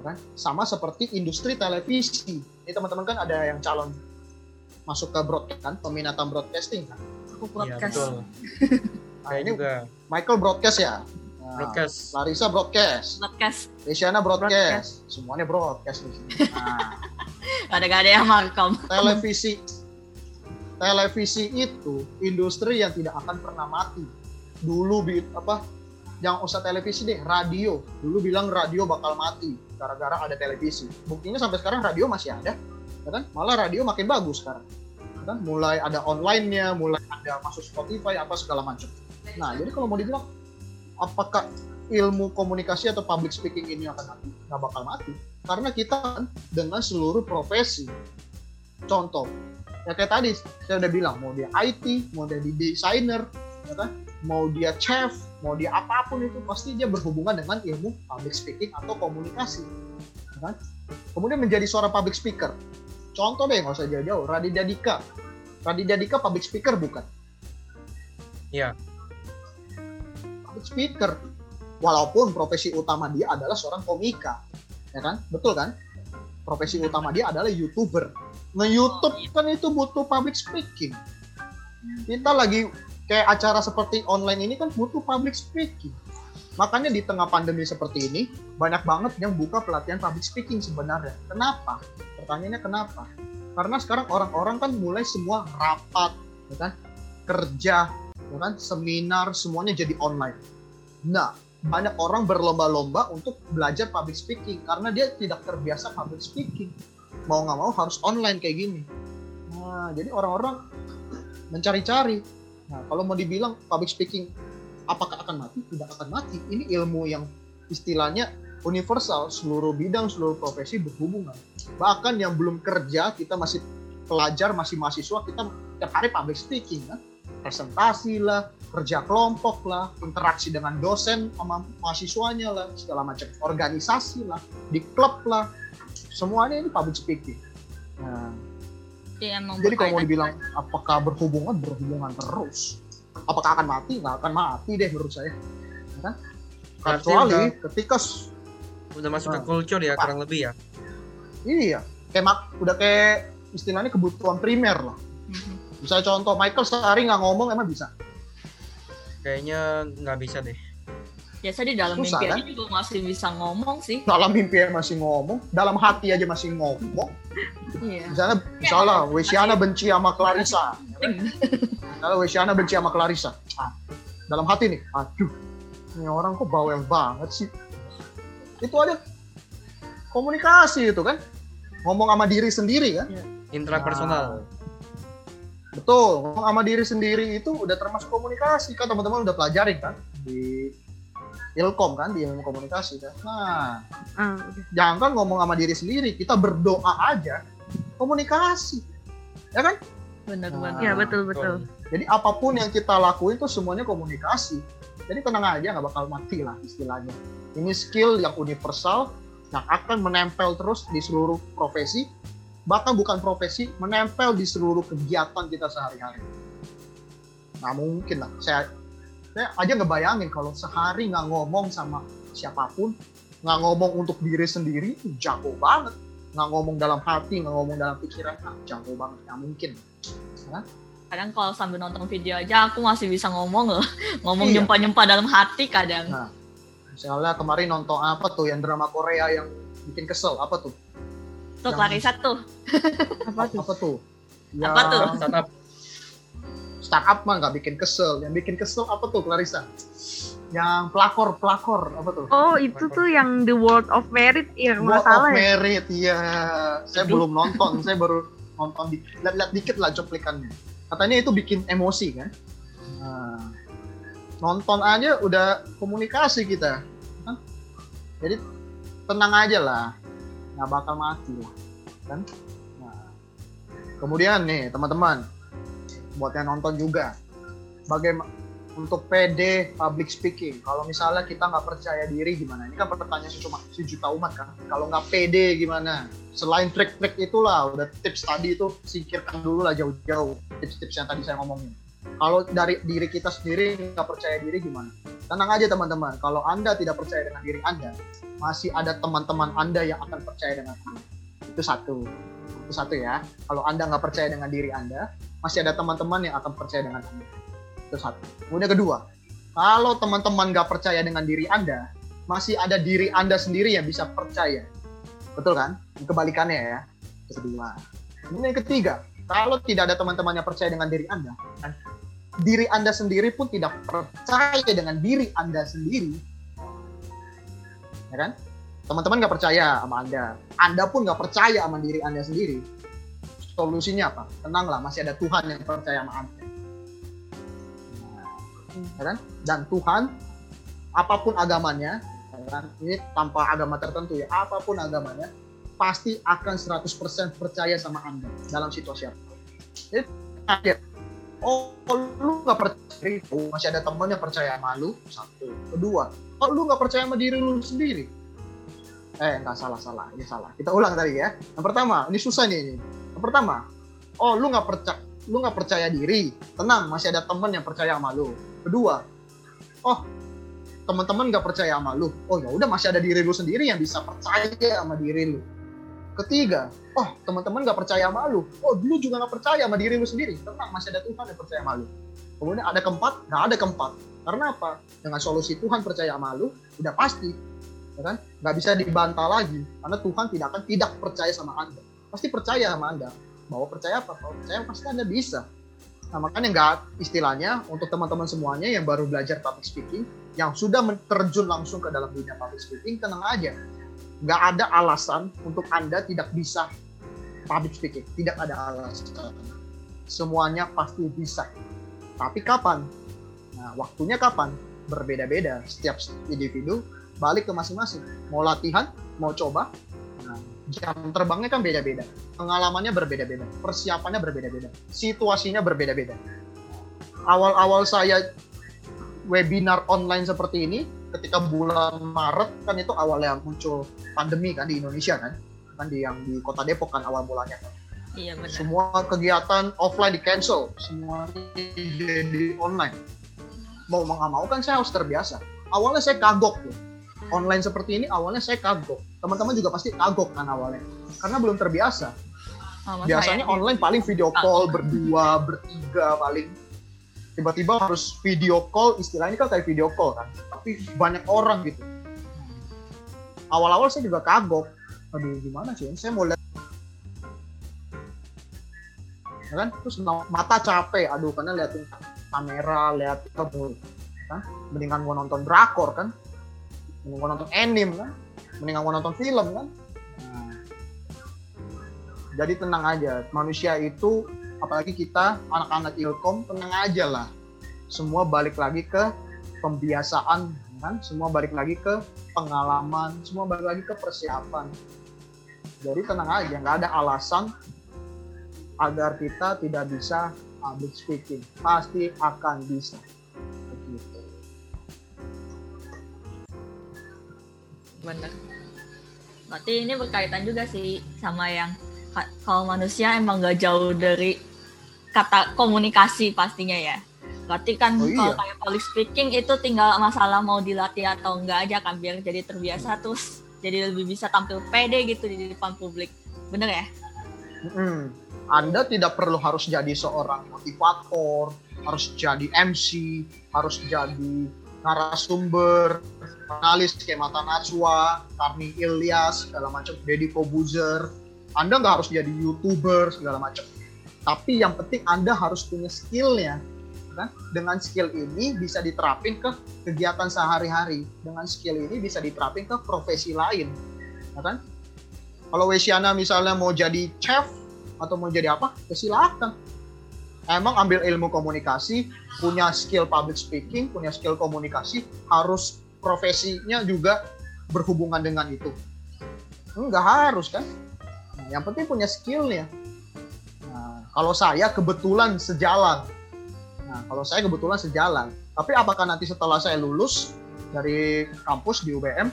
Ya kan? Sama seperti industri televisi ini teman-teman kan ada yang calon masuk ke broadcast kan peminatan broadcasting kan Aku Iya podcast. betul. nah, ini juga Michael broadcast ya Nah, broadcast. Larissa broadcast, Podcast. Luciana broadcast, semuanya broadcast di sini. Nah, Ada gak ada yang makam. televisi, televisi itu industri yang tidak akan pernah mati. Dulu bi apa? Jangan usah televisi deh, radio. Dulu bilang radio bakal mati gara-gara ada televisi. Buktinya sampai sekarang radio masih ada, ya kan? Malah radio makin bagus sekarang. Ya kan? Mulai ada online-nya, mulai ada masuk Spotify apa segala macam. Nah, jadi kalau mau dibilang apakah ilmu komunikasi atau public speaking ini akan mati? Nggak bakal mati. Karena kita kan dengan seluruh profesi. Contoh, ya kayak tadi saya udah bilang, mau dia IT, mau dia di desainer, ya kan? mau dia chef, mau dia apa pun itu pasti dia berhubungan dengan ilmu public speaking atau komunikasi. ya kan? Kemudian menjadi seorang public speaker. Contoh deh, nggak usah jauh-jauh, Raditya Dika. Raditya Dika public speaker bukan? Iya. Public speaker. Walaupun profesi utama dia adalah seorang komika. Ya kan? Betul kan? Profesi utama dia adalah YouTuber. Nge-YouTube kan itu butuh public speaking. Kita lagi kayak acara seperti online ini kan butuh public speaking. Makanya di tengah pandemi seperti ini, banyak banget yang buka pelatihan public speaking sebenarnya. Kenapa? Pertanyaannya kenapa? Karena sekarang orang-orang kan mulai semua rapat, ya kan? kerja, ya kan? seminar, semuanya jadi online. Nah, banyak orang berlomba-lomba untuk belajar public speaking karena dia tidak terbiasa public speaking. Mau nggak mau harus online kayak gini. Nah, jadi orang-orang mencari-cari. Nah, kalau mau dibilang public speaking apakah akan mati? Tidak akan mati. Ini ilmu yang istilahnya universal, seluruh bidang, seluruh profesi berhubungan. Bahkan yang belum kerja, kita masih pelajar, masih mahasiswa, kita tiap hari public speaking kan. Presentasi lah, kerja kelompok lah, interaksi dengan dosen sama mahasiswanya lah, segala macam organisasi lah, di klub lah, semuanya ini public speaking. Nah, Iya, emang jadi kalau mau dibilang apakah berhubungan, berhubungan terus. Apakah akan mati? Nggak akan mati deh menurut saya. Ya kan? Kecuali udah- ketika Udah masuk ke Nah. culture ya kurang lebih ya. iya, kayak udah kayak istilahnya kebutuhan primer lah. Mhm. Misalnya contoh Michael sehari nggak ngomong emang bisa. Kayaknya nggak bisa deh. Biasa di dalam Susah, mimpi kan? aja juga masih bisa ngomong sih. Dalam mimpi masih ngomong, dalam hati aja masih ngomong. Iya. Misalnya, misalnya Wesiana benci sama Clarissa. Misalnya Wesiana benci sama Clarissa. Ah, dalam hati nih, aduh, ini orang kok bawel banget sih. Itu aja komunikasi itu kan. Ngomong sama diri sendiri kan. Intrapersonal. Nah, betul, ngomong sama diri sendiri itu udah termasuk komunikasi kan teman-teman udah pelajarin kan di ilkom kan di ilmu komunikasi kan. Nah, Ah, udah. jangan kan ngomong sama diri sendiri, kita berdoa aja komunikasi. Ya kan? Bener-bener. Ya Ah, betul betul. Jadi apa pun yang kita lakuin tuh semuanya komunikasi. Jadi tenang aja nggak bakal mati lah istilahnya. Ini skill yang universal yang akan menempel terus di seluruh profesi, bahkan bukan profesi, menempel di seluruh kegiatan kita sehari-hari. Nah mungkin lah, saya, saya aja ngebayangin kalau sehari nggak ngomong sama siapa pun, nggak ngomong untuk diri sendiri, itu jago banget. Nggak ngomong dalam hati, nggak ngomong dalam pikiran, ah, jago banget, nggak mungkin. Kadang kalau sambil nonton video aja aku masih bisa ngomong loh. Ngomong Iya. nyempa-nyempa dalam hati kadang. Nah, misalnya kemarin nonton apa tuh yang drama Korea yang bikin kesel apa tuh? Tuh yang- Clarissa tuh. Apa tuh? Apa tuh? Apa tuh? Startup. Startup mah nggak bikin kesel. Yang bikin kesel apa tuh Clarissa? Yang pelakor pelakor apa tuh? Oh itu tuh yang The World of Merit ya kalau nggak World of ya. Merit, iya. Saya Aduh. belum nonton, saya baru nonton di lihat-lihat dikit lah cuplikannya. Katanya itu bikin emosi kan. Nah, nonton aja udah komunikasi kita. kan? Jadi tenang aja lah, nggak bakal mati lah, kan? Nah, kemudian nih teman-teman, buat yang nonton juga, bagaimana untuk PD public speaking. Kalau misalnya kita nggak percaya diri gimana? Ini kan pertanyaan cuma sejuta umat kan. Kalau nggak PD gimana? Selain trik-trik itulah, udah tips tadi itu singkirkan dulu lah jauh-jauh tips-tips yang tadi saya ngomongin. Kalau dari diri kita sendiri nggak percaya diri gimana? Tenang aja teman-teman. Kalau anda tidak percaya dengan diri anda, masih ada teman-teman anda yang akan percaya dengan anda. Itu satu. Itu satu ya. Kalau anda nggak percaya dengan diri anda, masih ada teman-teman yang akan percaya dengan anda. Itu satu. Kemudian kedua, kalau teman-teman nggak percaya dengan diri Anda, masih ada diri Anda sendiri yang bisa percaya. Betul kan? Kebalikannya ya. Kedua. Kemudian yang ketiga, kalau tidak ada teman-teman yang percaya dengan diri Anda, kan, diri Anda sendiri pun tidak percaya dengan diri Anda sendiri. Ya kan? Teman-teman nggak percaya sama Anda. Anda pun nggak percaya sama diri Anda sendiri. Solusinya apa? Tenanglah, masih ada Tuhan yang percaya sama Anda ya kan? Dan Tuhan apa pun agamanya, ya kan? ini tanpa agama tertentu ya, apa pun agamanya pasti akan 100% percaya sama Anda dalam situasi apa. Jadi kaget. Oh, lu nggak percaya diri, lu, masih ada teman yang percaya sama lu, satu. Kedua, oh lu nggak percaya sama diri lu sendiri. Eh, nggak salah salah, ini salah. Kita ulang tadi ya. Yang pertama, ini susah nih ini. Yang pertama, oh lu nggak percaya, lu nggak percaya diri. Tenang, masih ada teman yang percaya sama lu. Kedua oh teman-teman nggak percaya sama lu. Oh ya udah masih ada diri lu sendiri yang bisa percaya sama diri lu. Ketiga oh teman-teman nggak percaya sama lu. Oh lu juga nggak percaya sama diri lu sendiri. Tenang masih ada Tuhan yang percaya sama lu. Kemudian ada keempat nggak ada keempat. Karena apa? Dengan solusi Tuhan percaya sama lu udah pasti ya kan? Nggak bisa dibantah lagi karena Tuhan tidak akan tidak percaya sama anda. Pasti percaya sama anda bahwa percaya apa kalau percaya pasti anda bisa Nah, makanya nggak istilahnya untuk teman-teman semuanya yang baru belajar public speaking, yang sudah terjun langsung ke dalam dunia public speaking, tenang aja. Nggak ada alasan untuk Anda tidak bisa public speaking. Tidak ada alasan. Semuanya pasti bisa. Tapi kapan? Nah, waktunya kapan? Berbeda-beda. Setiap individu balik ke masing-masing. Mau latihan, mau coba, jam terbangnya kan beda-beda pengalamannya berbeda-beda, persiapannya berbeda-beda, situasinya berbeda-beda. Awal-awal saya webinar online seperti ini, ketika bulan Maret kan itu awalnya muncul pandemi kan di Indonesia kan, kan di yang di kota Depok kan awal mulanya. Iya benar. Semua kegiatan offline di cancel, semua jadi online. Mau nggak mau kan saya harus terbiasa. Awalnya saya kagok tuh. Online seperti ini awalnya saya kagok. Teman-teman juga pasti kagok kan awalnya. Karena belum terbiasa. Sama Biasanya saya. online paling video call berdua, bertiga paling. Tiba-tiba harus video call, istilahnya kan kayak video call kan. Tapi banyak orang gitu. Awal-awal saya juga kagok. Aduh gimana sih? Saya mau lihat Ya kan terus mata capek aduh karena liatin kamera lihat kan mendingan gua nonton drakor kan mendingan gua nonton anime kan mendingan gua nonton film kan. Jadi tenang aja manusia itu apalagi kita anak-anak ilkom tenang aja lah. Semua balik lagi ke pembiasaan kan? Semua balik lagi ke pengalaman semua balik lagi ke persiapan. Jadi tenang aja nggak ada alasan agar kita tidak bisa public speaking. Pasti akan bisa Bener. Berarti ini berkaitan juga sih sama yang ka- kalau manusia emang gak jauh dari kata komunikasi pastinya ya. Berarti kan Oh, iya. kalau kayak public speaking itu tinggal masalah mau dilatih atau enggak aja kan biar jadi terbiasa terus jadi lebih bisa tampil pede gitu di depan publik. Bener ya? Mm-mm. Anda tidak perlu harus jadi seorang motivator, harus jadi MC, harus jadi narasumber, analis kayak Mata Najwa, Karni Ilyas, segala macam, Deddy Kobuzer. Anda nggak harus jadi youtuber segala macam. Tapi yang penting Anda harus punya skillnya. Kan? Dengan skill ini bisa diterapin ke kegiatan sehari-hari. Dengan skill ini bisa diterapin ke profesi lain. Ya kan? Kalau Wesiana misalnya mau jadi chef atau mau jadi apa, ya silakan. Emang ambil ilmu komunikasi, punya skill public speaking, punya skill komunikasi, harus profesinya juga berhubungan dengan itu. Enggak harus kan? Yang penting punya skillnya. Nah, kalau saya kebetulan sejalan. Nah, kalau saya kebetulan sejalan. Tapi apakah nanti setelah saya lulus dari kampus di UBM,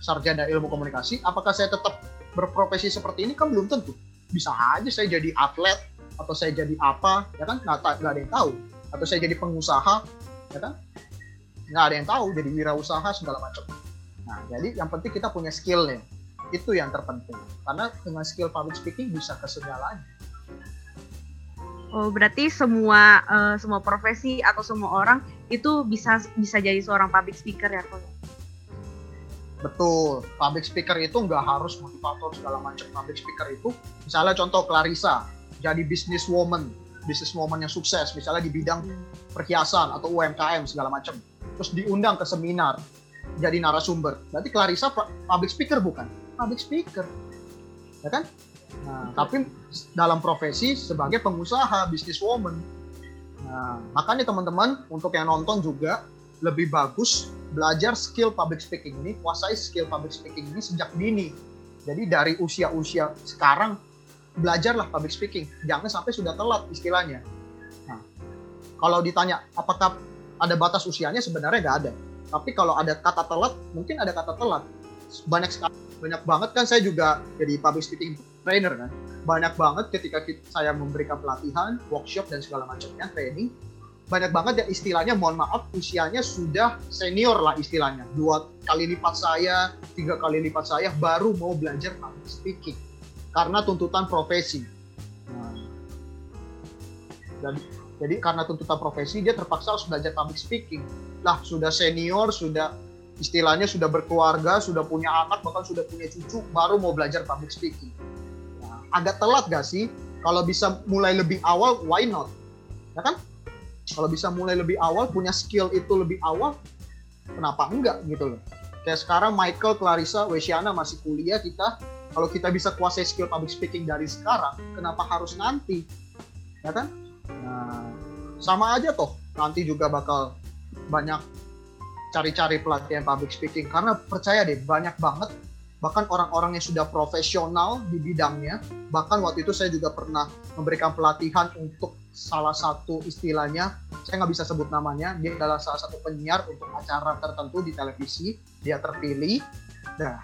sarjana ilmu komunikasi, apakah saya tetap berprofesi seperti ini kan belum tentu. Bisa aja saya jadi atlet atau saya jadi apa, ya kan nggak, nggak ada yang tahu. Atau saya jadi pengusaha, ya kan nggak ada yang tahu. Jadi wirausaha segala macam. Nah, jadi yang penting kita punya skillnya. Itu yang terpenting. Karena dengan skill public speaking bisa ke segalanya. Oh, berarti semua eh, semua profesi atau semua orang itu bisa bisa jadi seorang public speaker ya, Ko? Betul, public speaker itu nggak harus motivator segala macam. Public speaker itu, misalnya contoh Clarissa, jadi business woman, business woman yang sukses, misalnya di bidang perhiasan atau UMKM segala macam. Terus diundang ke seminar, jadi narasumber. Berarti Clarissa pu- public speaker bukan? Public speaker, ya kan? Nah, tapi dalam profesi sebagai pengusaha, business woman. Nah, makanya teman-teman untuk yang nonton juga lebih bagus belajar skill public speaking ini, kuasai skill public speaking ini sejak dini. Jadi dari usia-usia sekarang belajarlah public speaking, jangan sampai sudah telat istilahnya. Nah, kalau ditanya apakah ada batas usianya sebenarnya nggak ada. Tapi kalau ada kata telat, mungkin ada kata telat. Banyak sekali, banyak banget kan saya juga jadi public speaking trainer kan. Banyak banget ketika saya memberikan pelatihan, workshop dan segala macamnya, training, banyak banget ya istilahnya mohon maaf usianya sudah senior lah istilahnya dua kali lipat saya tiga kali lipat saya baru mau belajar public speaking karena tuntutan profesi Nah, jadi jadi karena tuntutan profesi dia terpaksa harus belajar public speaking. Lah sudah senior sudah istilahnya sudah berkeluarga sudah punya anak bahkan sudah punya cucu baru mau belajar public speaking. Nah, agak telat gak sih? Kalau bisa mulai lebih awal why not? Ya kan? Kalau bisa mulai lebih awal punya skill itu lebih awal kenapa enggak gitu loh? Kayak sekarang Michael Clarissa Wesiana masih kuliah kita. Kalau kita bisa kuasai skill public speaking dari sekarang kenapa harus nanti? Ya kan nah sama aja toh nanti juga bakal banyak cari-cari pelatihan public speaking. Karena percaya deh banyak banget bahkan orang-orang yang sudah profesional di bidangnya bahkan waktu itu saya juga pernah memberikan pelatihan untuk salah satu istilahnya saya nggak bisa sebut namanya dia adalah salah satu penyiar untuk acara tertentu di televisi dia terpilih. Nah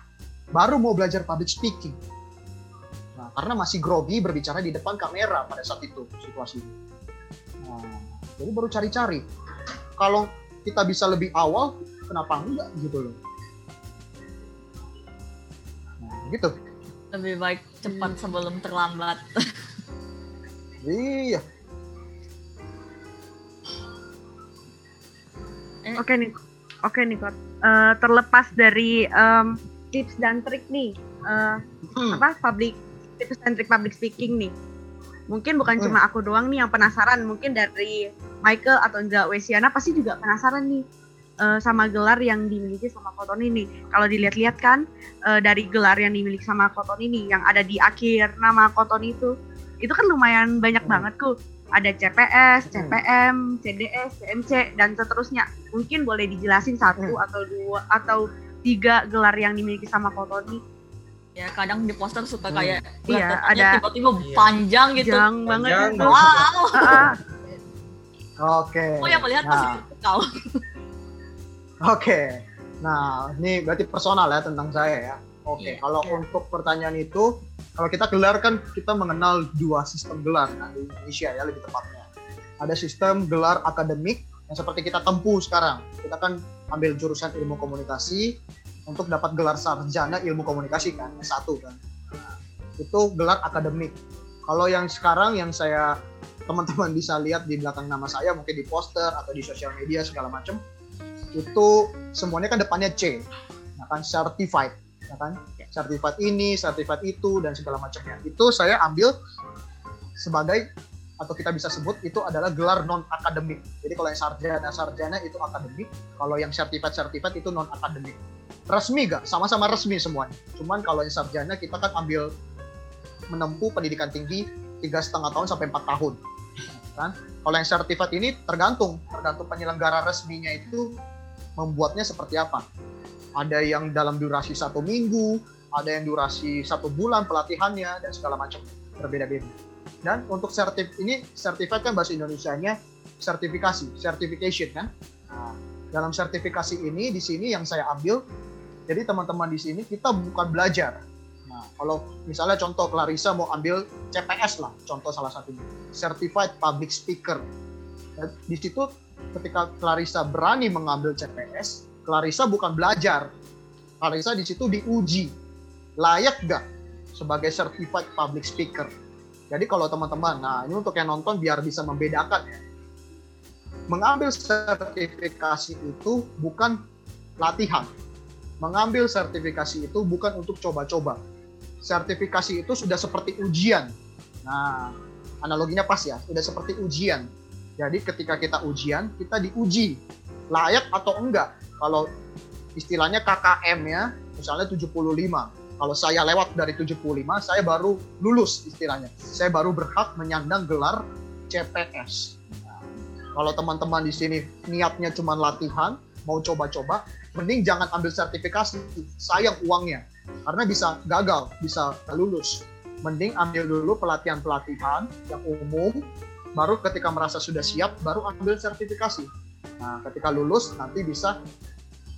baru mau belajar public speaking. Nah karena masih grogi berbicara di depan kamera pada saat itu situasi nah, jadi baru cari-cari kalau kita bisa lebih awal kenapa enggak gitu loh nah, gitu Lebih baik cepat sebelum terlambat. Iya. Eh, Oke nih, oke nih Kot. Eh, terlepas dari em, tips dan trik nih, eh, Hmm. apa public tips dan trik public speaking nih. Mungkin bukan Hmm. cuma aku doang nih yang penasaran, mungkin dari Michael atau enggak Wesiana pasti juga penasaran nih eh, sama gelar yang dimiliki sama Koton ini. Kalau dilihat-lihat kan eh, dari gelar yang dimiliki sama Koton ini yang ada di akhir nama Koton itu, itu kan lumayan banyak Hmm. banget tuh. Ada CPS. CPM, CDS, CMC dan seterusnya. Mungkin boleh dijelasin satu Hmm. atau dua atau tiga gelar yang dimiliki sama Kotoni. Ya kadang di poster suka Hmm. kayak Iya, berat ada- tiba-tiba Iya. panjang gitu. Jang banget Panjang. Wow. Ah, ah. Oke. Oh yang melihat Nah. pasti kau. Oke. Nah, ini berarti personal ya tentang saya ya. Oke, Iya. kalau untuk pertanyaan itu, kalau kita gelar kan kita mengenal dua sistem gelar nah, di Indonesia ya lebih tepatnya. Ada sistem gelar akademik yang seperti kita tempuh sekarang. Kita kan ambil jurusan ilmu komunikasi untuk dapat gelar sarjana ilmu komunikasi kan, S1 kan. Nah, itu gelar akademik. Kalau yang sekarang yang saya teman-teman bisa lihat di belakang nama saya mungkin di poster atau di sosial media segala macam itu semuanya kan depannya C nah kan certified ya kan. Certified ini certified itu dan segala macamnya itu saya ambil sebagai atau kita bisa sebut itu adalah gelar non akademik jadi kalau yang sarjana sarjana itu akademik kalau yang certified certified itu non akademik resmi gak sama-sama resmi semuanya. Cuman kalau yang sarjana kita kan ambil menempuh pendidikan tinggi tiga setengah tahun sampai empat tahun kan? Kalau yang certified ini tergantung tergantung penyelenggara resminya itu membuatnya seperti apa. Ada yang dalam durasi satu minggu ada yang durasi satu bulan pelatihannya dan segala macam berbeda-beda. Dan untuk sertif ini certified kan bahasa Indonesianya sertifikasi certification kan? Nah, dalam sertifikasi ini di sini yang saya ambil jadi teman-teman di sini kita bukan belajar. Nah kalau misalnya contoh Clarissa mau ambil CPS lah contoh salah satunya. Certified public speaker. Dan di situ ketika Clarissa berani mengambil CPS Clarissa bukan belajar. Clarissa di situ diuji. Layak gak sebagai certified public speaker? Jadi kalau teman-teman nah ini untuk yang nonton biar bisa membedakan ya mengambil sertifikasi itu bukan latihan. Mengambil sertifikasi itu bukan untuk coba-coba. Sertifikasi itu sudah seperti ujian. Nah analoginya pas ya sudah seperti ujian. Jadi ketika kita ujian kita diuji. Layak atau enggak? Kalau istilahnya KKM ya misalnya 75 kalau saya lewat dari 75 saya baru lulus istilahnya. Saya baru berhak menyandang gelar CPS kalau teman-teman di sini niatnya cuma latihan mau coba-coba mending jangan ambil sertifikasi sayang uangnya. Karena bisa gagal bisa lulus. Mending ambil dulu pelatihan-pelatihan yang umum baru ketika merasa sudah siap baru ambil sertifikasi. Nah ketika lulus nanti bisa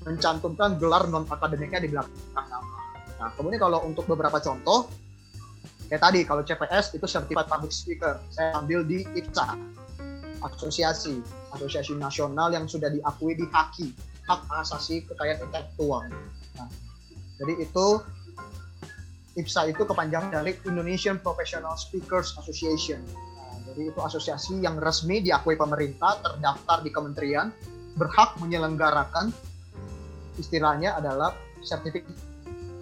mencantumkan gelar non akademiknya di belakang. Nama nah kemudian kalau untuk beberapa contoh kayak tadi kalau CPS itu Certified Public Speaker saya ambil di IPSA asosiasi asosiasi nasional yang sudah diakui di HAKI hak asasi kekayaan intelektual nah, jadi itu IPSA itu kepanjangan dari Indonesian Professional Speakers Association. Nah, jadi itu asosiasi yang resmi diakui pemerintah, terdaftar di kementerian, berhak menyelenggarakan istilahnya adalah sertifikat.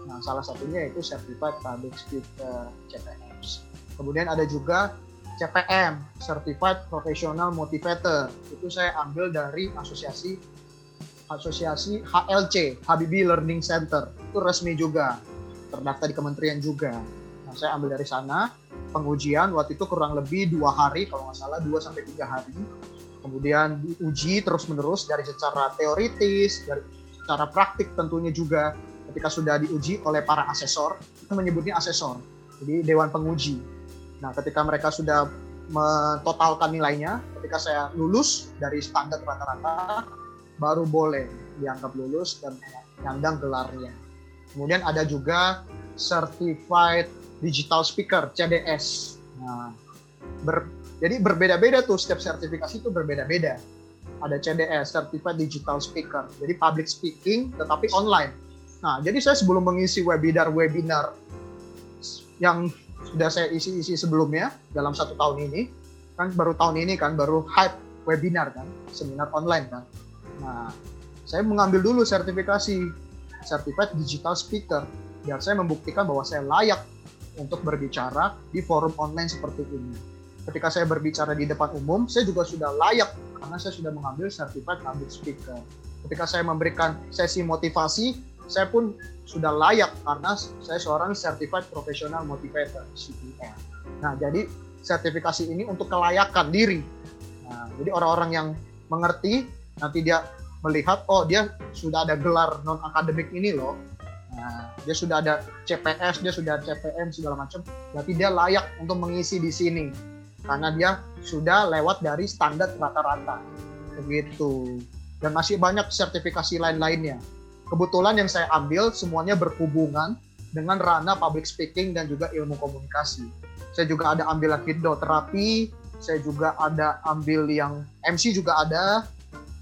Nah, salah satunya yaitu Certified Public Speaker CPS. Kemudian ada juga CPM, Certified Professional Motivator. Itu saya ambil dari asosiasi asosiasi HLC, Habibie Learning Center. Itu resmi juga terdaftar di kementerian juga. Nah, saya ambil dari sana pengujian waktu itu kurang lebih dua hari kalau nggak salah dua sampai tiga hari. Kemudian diuji terus menerus dari secara teoritis, dari secara praktik tentunya juga. Ketika sudah diuji oleh para asesor, kita menyebutnya asesor, jadi dewan penguji. Nah, ketika mereka sudah metotalkan nilainya, ketika saya lulus dari standar rata-rata, baru boleh dianggap lulus dan menyandang gelarnya. Kemudian ada juga Certified Digital Speaker (CDS). Nah, ber, jadi berbeda-beda tuh setiap sertifikasi itu berbeda-beda. Ada CDS (Certified Digital Speaker), jadi public speaking tetapi online. Nah, jadi saya sebelum mengisi webinar-webinar yang sudah saya isi-isi sebelumnya dalam satu tahun ini. Kan baru tahun ini kan baru hype webinar kan seminar online kan. Nah saya mengambil dulu sertifikasi certified digital speaker biar saya membuktikan bahwa saya layak untuk berbicara di forum online seperti ini. Ketika saya berbicara di depan umum saya juga sudah layak karena saya sudah mengambil certified public speaker. Ketika saya memberikan sesi motivasi saya pun sudah layak karena saya seorang certified professional motivator CPM. Nah, jadi sertifikasi ini untuk kelayakan diri. Nah, jadi orang-orang yang mengerti nanti dia melihat oh dia sudah ada gelar non akademik ini loh. Nah, dia sudah ada CPS, dia sudah CPM segala macam. Berarti dia layak untuk mengisi di sini karena dia sudah lewat dari standar rata-rata. Begitu. Dan masih banyak sertifikasi lain-lainnya kebetulan yang saya ambil semuanya berhubungan dengan ranah public speaking dan juga ilmu komunikasi. Saya juga ada ambil hidroterapi, saya juga ada ambil yang MC juga ada,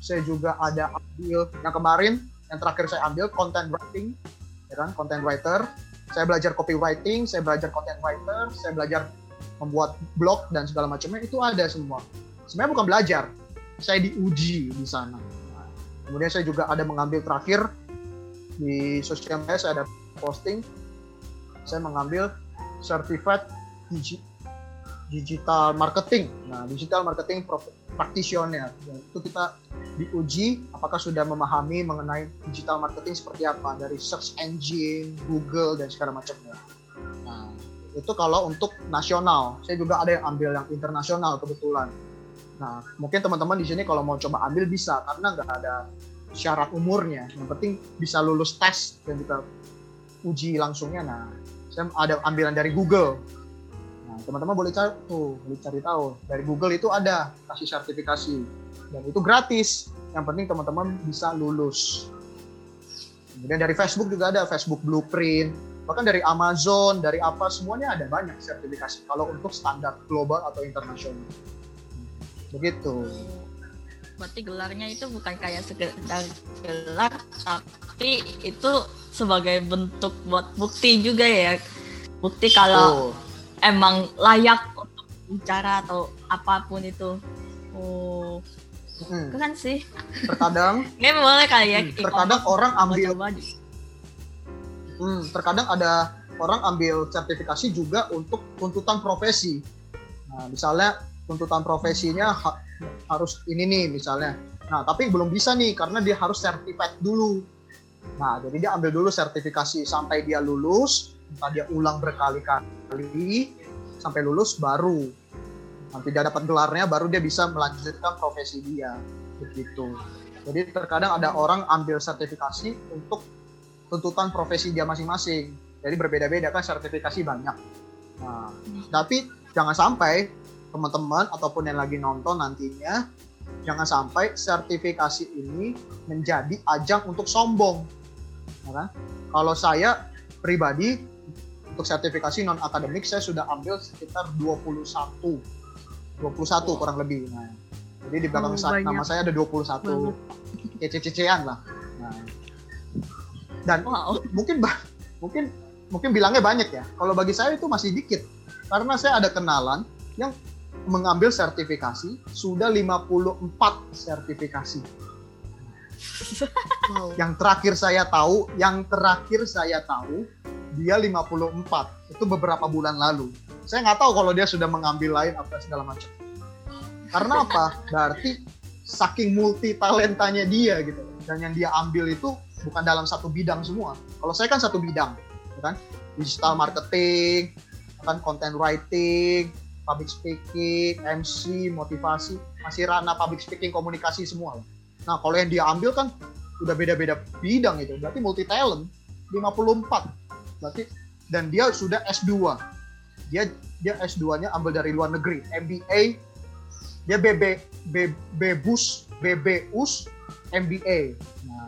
saya juga ada ambil yang kemarin yang terakhir saya ambil content writing, ya kan, content writer. Saya belajar copywriting, saya belajar content writer, saya belajar membuat blog dan segala macamnya itu ada semua. Sebenarnya bukan belajar, saya diuji di sana. Kemudian saya juga ada mengambil terakhir di sosial media saya ada posting saya mengambil certified digi digital marketing. Nah, digital marketing practitioner. Ya, itu kita diuji apakah sudah memahami mengenai digital marketing seperti apa dari search engine, Google dan segala macamnya. Nah, itu kalau untuk nasional. Saya juga ada yang ambil yang internasional kebetulan. Nah, mungkin teman-teman di sini kalau mau coba ambil bisa karena nggak ada syarat umurnya. Yang penting bisa lulus tes dan kita uji langsungnya. Nah saya ada ambilan dari Google. Nah teman-teman boleh cari tuh boleh cari tahu. Dari Google itu ada kasih sertifikasi. Dan itu gratis. Yang penting teman-teman bisa lulus. Kemudian dari Facebook juga ada Facebook Blueprint. Bahkan dari Amazon dari apa semuanya ada banyak sertifikasi. Kalau untuk standar global atau internasional. Begitu berarti gelarnya itu bukan kayak sekedar gelar tapi itu sebagai bentuk buat bukti juga ya. Bukti kalau oh. emang layak untuk bicara atau apa pun itu. Oh hmm. kan sih. Terkadang nggak boleh kali ya hmm, terkadang orang ambil hmm, terkadang ada orang ambil sertifikasi juga untuk tuntutan profesi. Nah misalnya tuntutan profesinya harus ini nih misalnya. Nah, tapi belum bisa nih karena dia harus certified dulu. Nah, jadi dia ambil dulu sertifikasi sampai dia lulus, entah dia ulang berkali-kali sampai lulus baru nanti dia dapat gelarnya baru dia bisa melanjutkan profesi dia begitu. Jadi terkadang ada orang ambil sertifikasi untuk tuntutan profesi dia masing-masing. Jadi berbeda-beda kan sertifikasi banyak. Nah, tapi jangan sampai teman-teman ataupun yang lagi nonton nantinya jangan sampai sertifikasi ini menjadi ajang untuk sombong. Ya kan? Kalau saya pribadi untuk sertifikasi non akademik saya sudah ambil sekitar 21 21 kurang lebih. Nah, jadi di belakang oh, nama saya ada 21 kece-cecean lah. Nah, dan wow. mungkin mungkin mungkin bilangnya banyak ya. Kalau bagi saya itu masih dikit karena saya ada kenalan yang mengambil sertifikasi sudah 54 sertifikasi. Wow. Yang terakhir saya tahu, yang terakhir saya tahu dia 54. Itu beberapa bulan lalu. Saya nggak tahu kalau dia sudah mengambil lain apa segala macam. Karena apa? Berarti saking multi talentanya dia gitu. Dan yang dia ambil itu bukan dalam satu bidang semua. Kalau saya kan satu bidang, ya kan? Digital marketing, kan content writing, public speaking, MC, motivasi, masih ranah public speaking, komunikasi semua. Nah, kalau yang dia ambil kan udah beda-beda bidang itu, berarti multi talent, 54. Berarti dan dia sudah S2. Dia dia S2-nya ambil dari luar negeri, MBA. Dia BB B, BBUS, BBUS, MBA. Nah,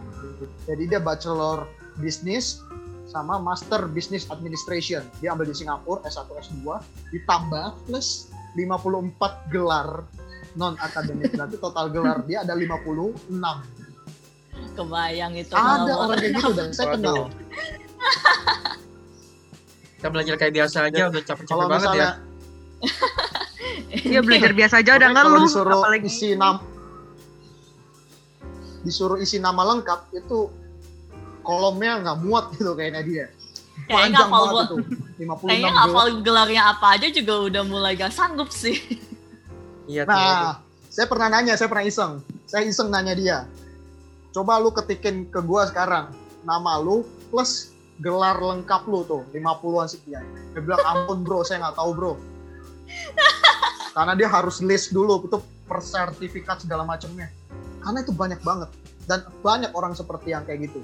jadi dia bachelor bisnis sama Master Business Administration. Dia ambil di Singapura S1 S2 ditambah plus 54 gelar non akademik. Berarti total gelar dia ada 56. Kebayang itu. Ada orang kayak gitu dan saya kenal. kita belajar kayak biasa aja Ya, udah capek-capek banget ya misalnya Dia belajar biasa aja udah ngeluh disuruh apalagi isi nama disuruh isi nama lengkap itu kolomnya nggak muat gitu kayaknya dia. Kayaknya Panjang hafal banget itu. 56 Kayaknya hafal gelarnya apa aja juga udah mulai gak sanggup sih. iya tuh Nah, saya pernah nanya, saya pernah iseng. Saya iseng nanya dia. Coba lu ketikin ke gua sekarang nama lu plus gelar lengkap lu tuh 50-an sekian. Dia bilang ampun bro, saya nggak tahu bro. Karena dia harus list dulu itu per sertifikat segala macamnya. Karena itu banyak banget dan banyak orang seperti yang kayak gitu.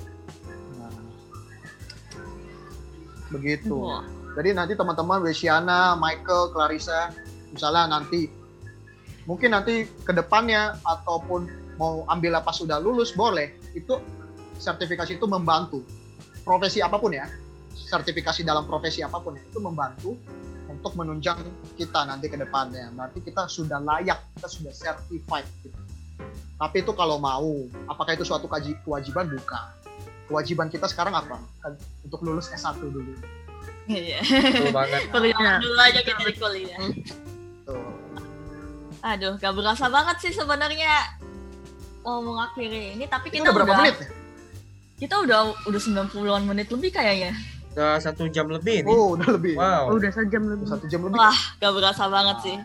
Begitu. Wah. Jadi nanti teman-teman Wesiana, Michael, Clarissa, misalnya nanti mungkin nanti ke depannya ataupun mau ambil pas sudah lulus boleh itu sertifikasi itu membantu profesi apa pun ya sertifikasi dalam profesi apa pun ya, itu membantu untuk menunjang kita nanti ke depannya berarti kita sudah layak kita sudah certified gitu. tapi itu kalau mau apakah itu suatu kewajiban bukan kewajiban kita sekarang apa untuk lulus S1 dulu Iya. banget Iya. dulu aja kita di kuliah. Tuh. Aduh, gak berasa banget sih sebenarnya mau mengakhiri ini, tapi Itu kita udah berapa udah menit ya? kita udah udah 90-an menit lebih kayaknya. udah satu jam lebih nih Oh, udah lebih. wow Oh, udah sejam lebih. Satu jam lebih. Wah, gak berasa banget sih.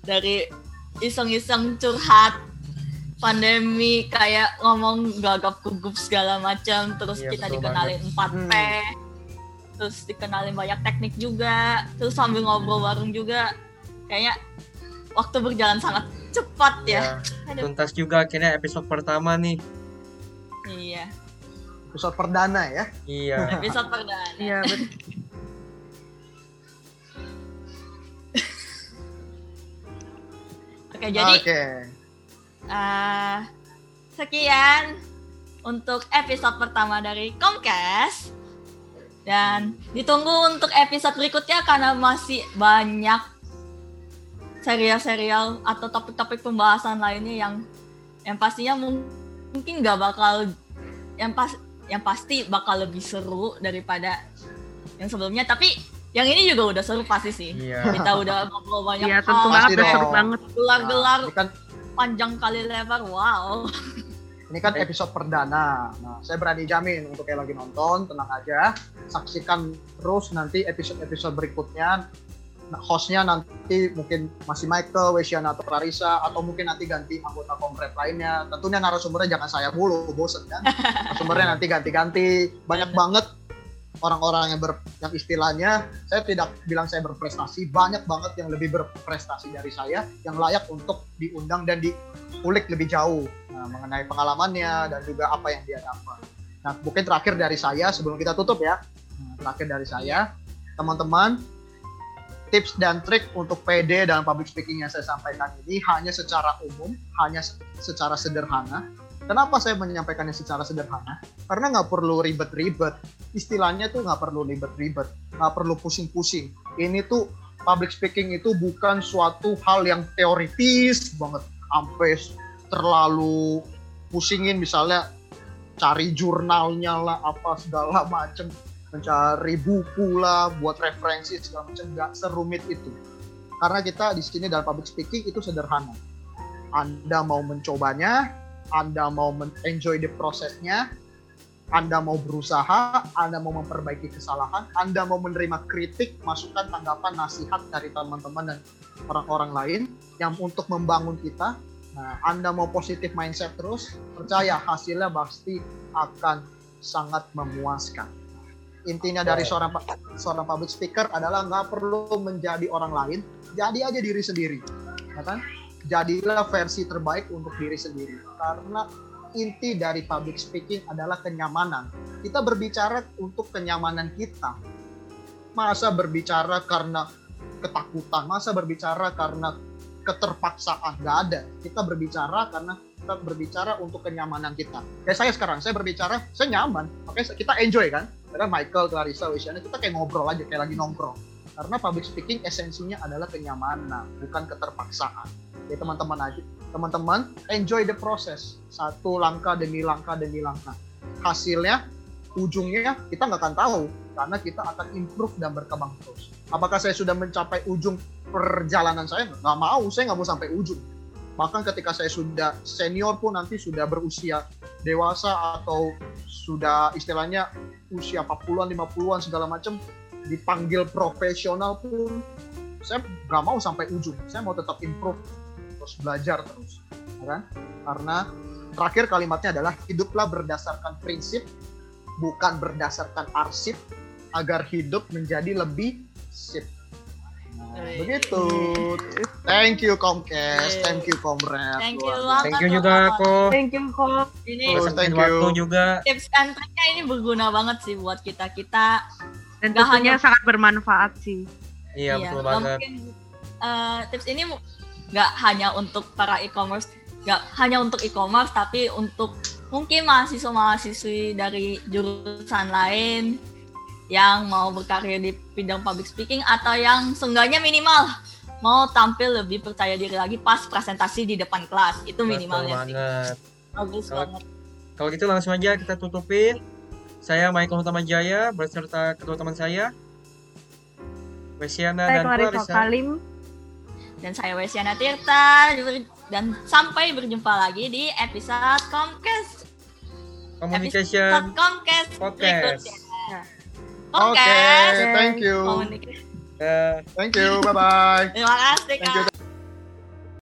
Dari iseng-iseng curhat pandemi kayak ngomong gagap gugup segala macam terus Iya, kita dikenalin 4P terus dikenalin banyak teknik juga terus sambil ngobrol bareng juga kayaknya waktu berjalan sangat cepat ya, ya tuntas juga akhirnya episode pertama nih. Iya. Episode perdana ya. iya. Episode perdana. Iya, betul. oke jadi Oke. Eh, sekian untuk episode pertama dari Comcast. Dan ditunggu untuk episode berikutnya karena masih banyak serial-serial atau topik-topik pembahasan lainnya yang yang pastinya mung- mungkin nggak bakal yang pas yang pasti bakal lebih seru daripada yang sebelumnya. Tapi yang ini juga udah seru pasti sih. Iya. Kita udah ngobrol banyak Iya, tentu hal, banget seru banget. gelar-gelar panjang kali lebar wow ini kan episode perdana. Nah, saya berani jamin untuk yang lagi nonton, tenang aja. Saksikan terus nanti episode-episode berikutnya. Nah, hostnya nanti mungkin masih Michael, Wesiana atau Clarissa atau mungkin nanti ganti anggota kompret lainnya. Tentunya narasumbernya jangan saya mulu, bosen kan. Narasumbernya nanti ganti-ganti. Banyak banget orang-orang yang ber, yang istilahnya saya tidak bilang saya berprestasi, banyak banget yang lebih berprestasi dari saya yang layak untuk diundang dan diulik lebih jauh nah, mengenai pengalamannya dan juga apa yang dia dapat. Nah, mungkin terakhir dari saya sebelum kita tutup ya. Nah, terakhir dari saya, teman-teman, tips dan trik untuk PD dalam public speaking yang saya sampaikan ini hanya secara umum, hanya se- secara sederhana. Kenapa saya menyampaikannya secara sederhana? Karena nggak perlu ribet-ribet. Istilahnya tuh nggak perlu ribet-ribet, nggak perlu pusing-pusing. Ini tuh public speaking itu bukan suatu hal yang teoritis banget, sampai terlalu pusingin misalnya cari jurnalnya lah apa segala macem mencari buku lah buat referensi segala macam nggak serumit itu karena kita di sini dalam public speaking itu sederhana anda mau mencobanya anda mau enjoy the prosesnya anda mau berusaha anda mau memperbaiki kesalahan anda mau menerima kritik masukan tanggapan nasihat dari teman-teman dan orang-orang lain yang untuk membangun kita Nah, Anda mau positif mindset terus, percaya hasilnya pasti akan sangat memuaskan. Intinya dari seorang seorang public speaker adalah nggak perlu menjadi orang lain, jadi aja diri sendiri, ya kan? Jadilah versi terbaik untuk diri sendiri. Karena inti dari public speaking adalah kenyamanan. Kita berbicara untuk kenyamanan kita. Masa berbicara karena ketakutan, masa berbicara karena keterpaksaan nggak ada kita berbicara karena kita berbicara untuk kenyamanan kita kayak saya sekarang saya berbicara saya nyaman oke kita enjoy kan karena Michael Clarissa Wesiana kita kayak ngobrol aja kayak lagi nongkrong karena public speaking esensinya adalah kenyamanan bukan keterpaksaan ya teman-teman aja teman-teman enjoy the process satu langkah demi langkah demi langkah hasilnya ujungnya kita nggak akan tahu karena kita akan improve dan berkembang terus. Apakah saya sudah mencapai ujung perjalanan saya? Nggak mau, saya nggak mau sampai ujung. Bahkan ketika saya sudah senior pun nanti sudah berusia dewasa atau sudah istilahnya usia 40-an, 50-an segala macam dipanggil profesional pun saya nggak mau sampai ujung. Saya mau tetap improve terus belajar terus, ya kan? Karena terakhir kalimatnya adalah hiduplah berdasarkan prinsip bukan berdasarkan arsip agar hidup menjadi lebih sip. Nah, begitu. Thank you Comcast, thank you Comrade. Thank you Luar biasa. Thank you juga kok. Thank you kok. Ini Oh, thank waktu you. juga. tips and triknya ini berguna banget sih buat kita kita Dan tentunya hanya- sangat bermanfaat sih. Iya betul nggak banget. mungkin eh, tips ini nggak hanya untuk para e-commerce nggak hanya untuk e-commerce tapi untuk mungkin mahasiswa-mahasiswi dari jurusan lain yang mau berkarya di bidang public speaking atau yang seenggaknya minimal mau tampil lebih percaya diri lagi pas presentasi di depan kelas itu Betul minimalnya sih banget. bagus Kalau- banget Kalau gitu langsung aja kita tutupin. Saya Michael Utama Jaya beserta kedua teman saya. Wesiana Saya dan Clarissa Clarissa. Kalim. Dan saya Wesiana Tirta dan sampai berjumpa lagi di episode Comcast Communication episode Comcast Podcast. Oke, Comcast thank you. Eh, Thank you. Bye bye. Terima kasih. Kak.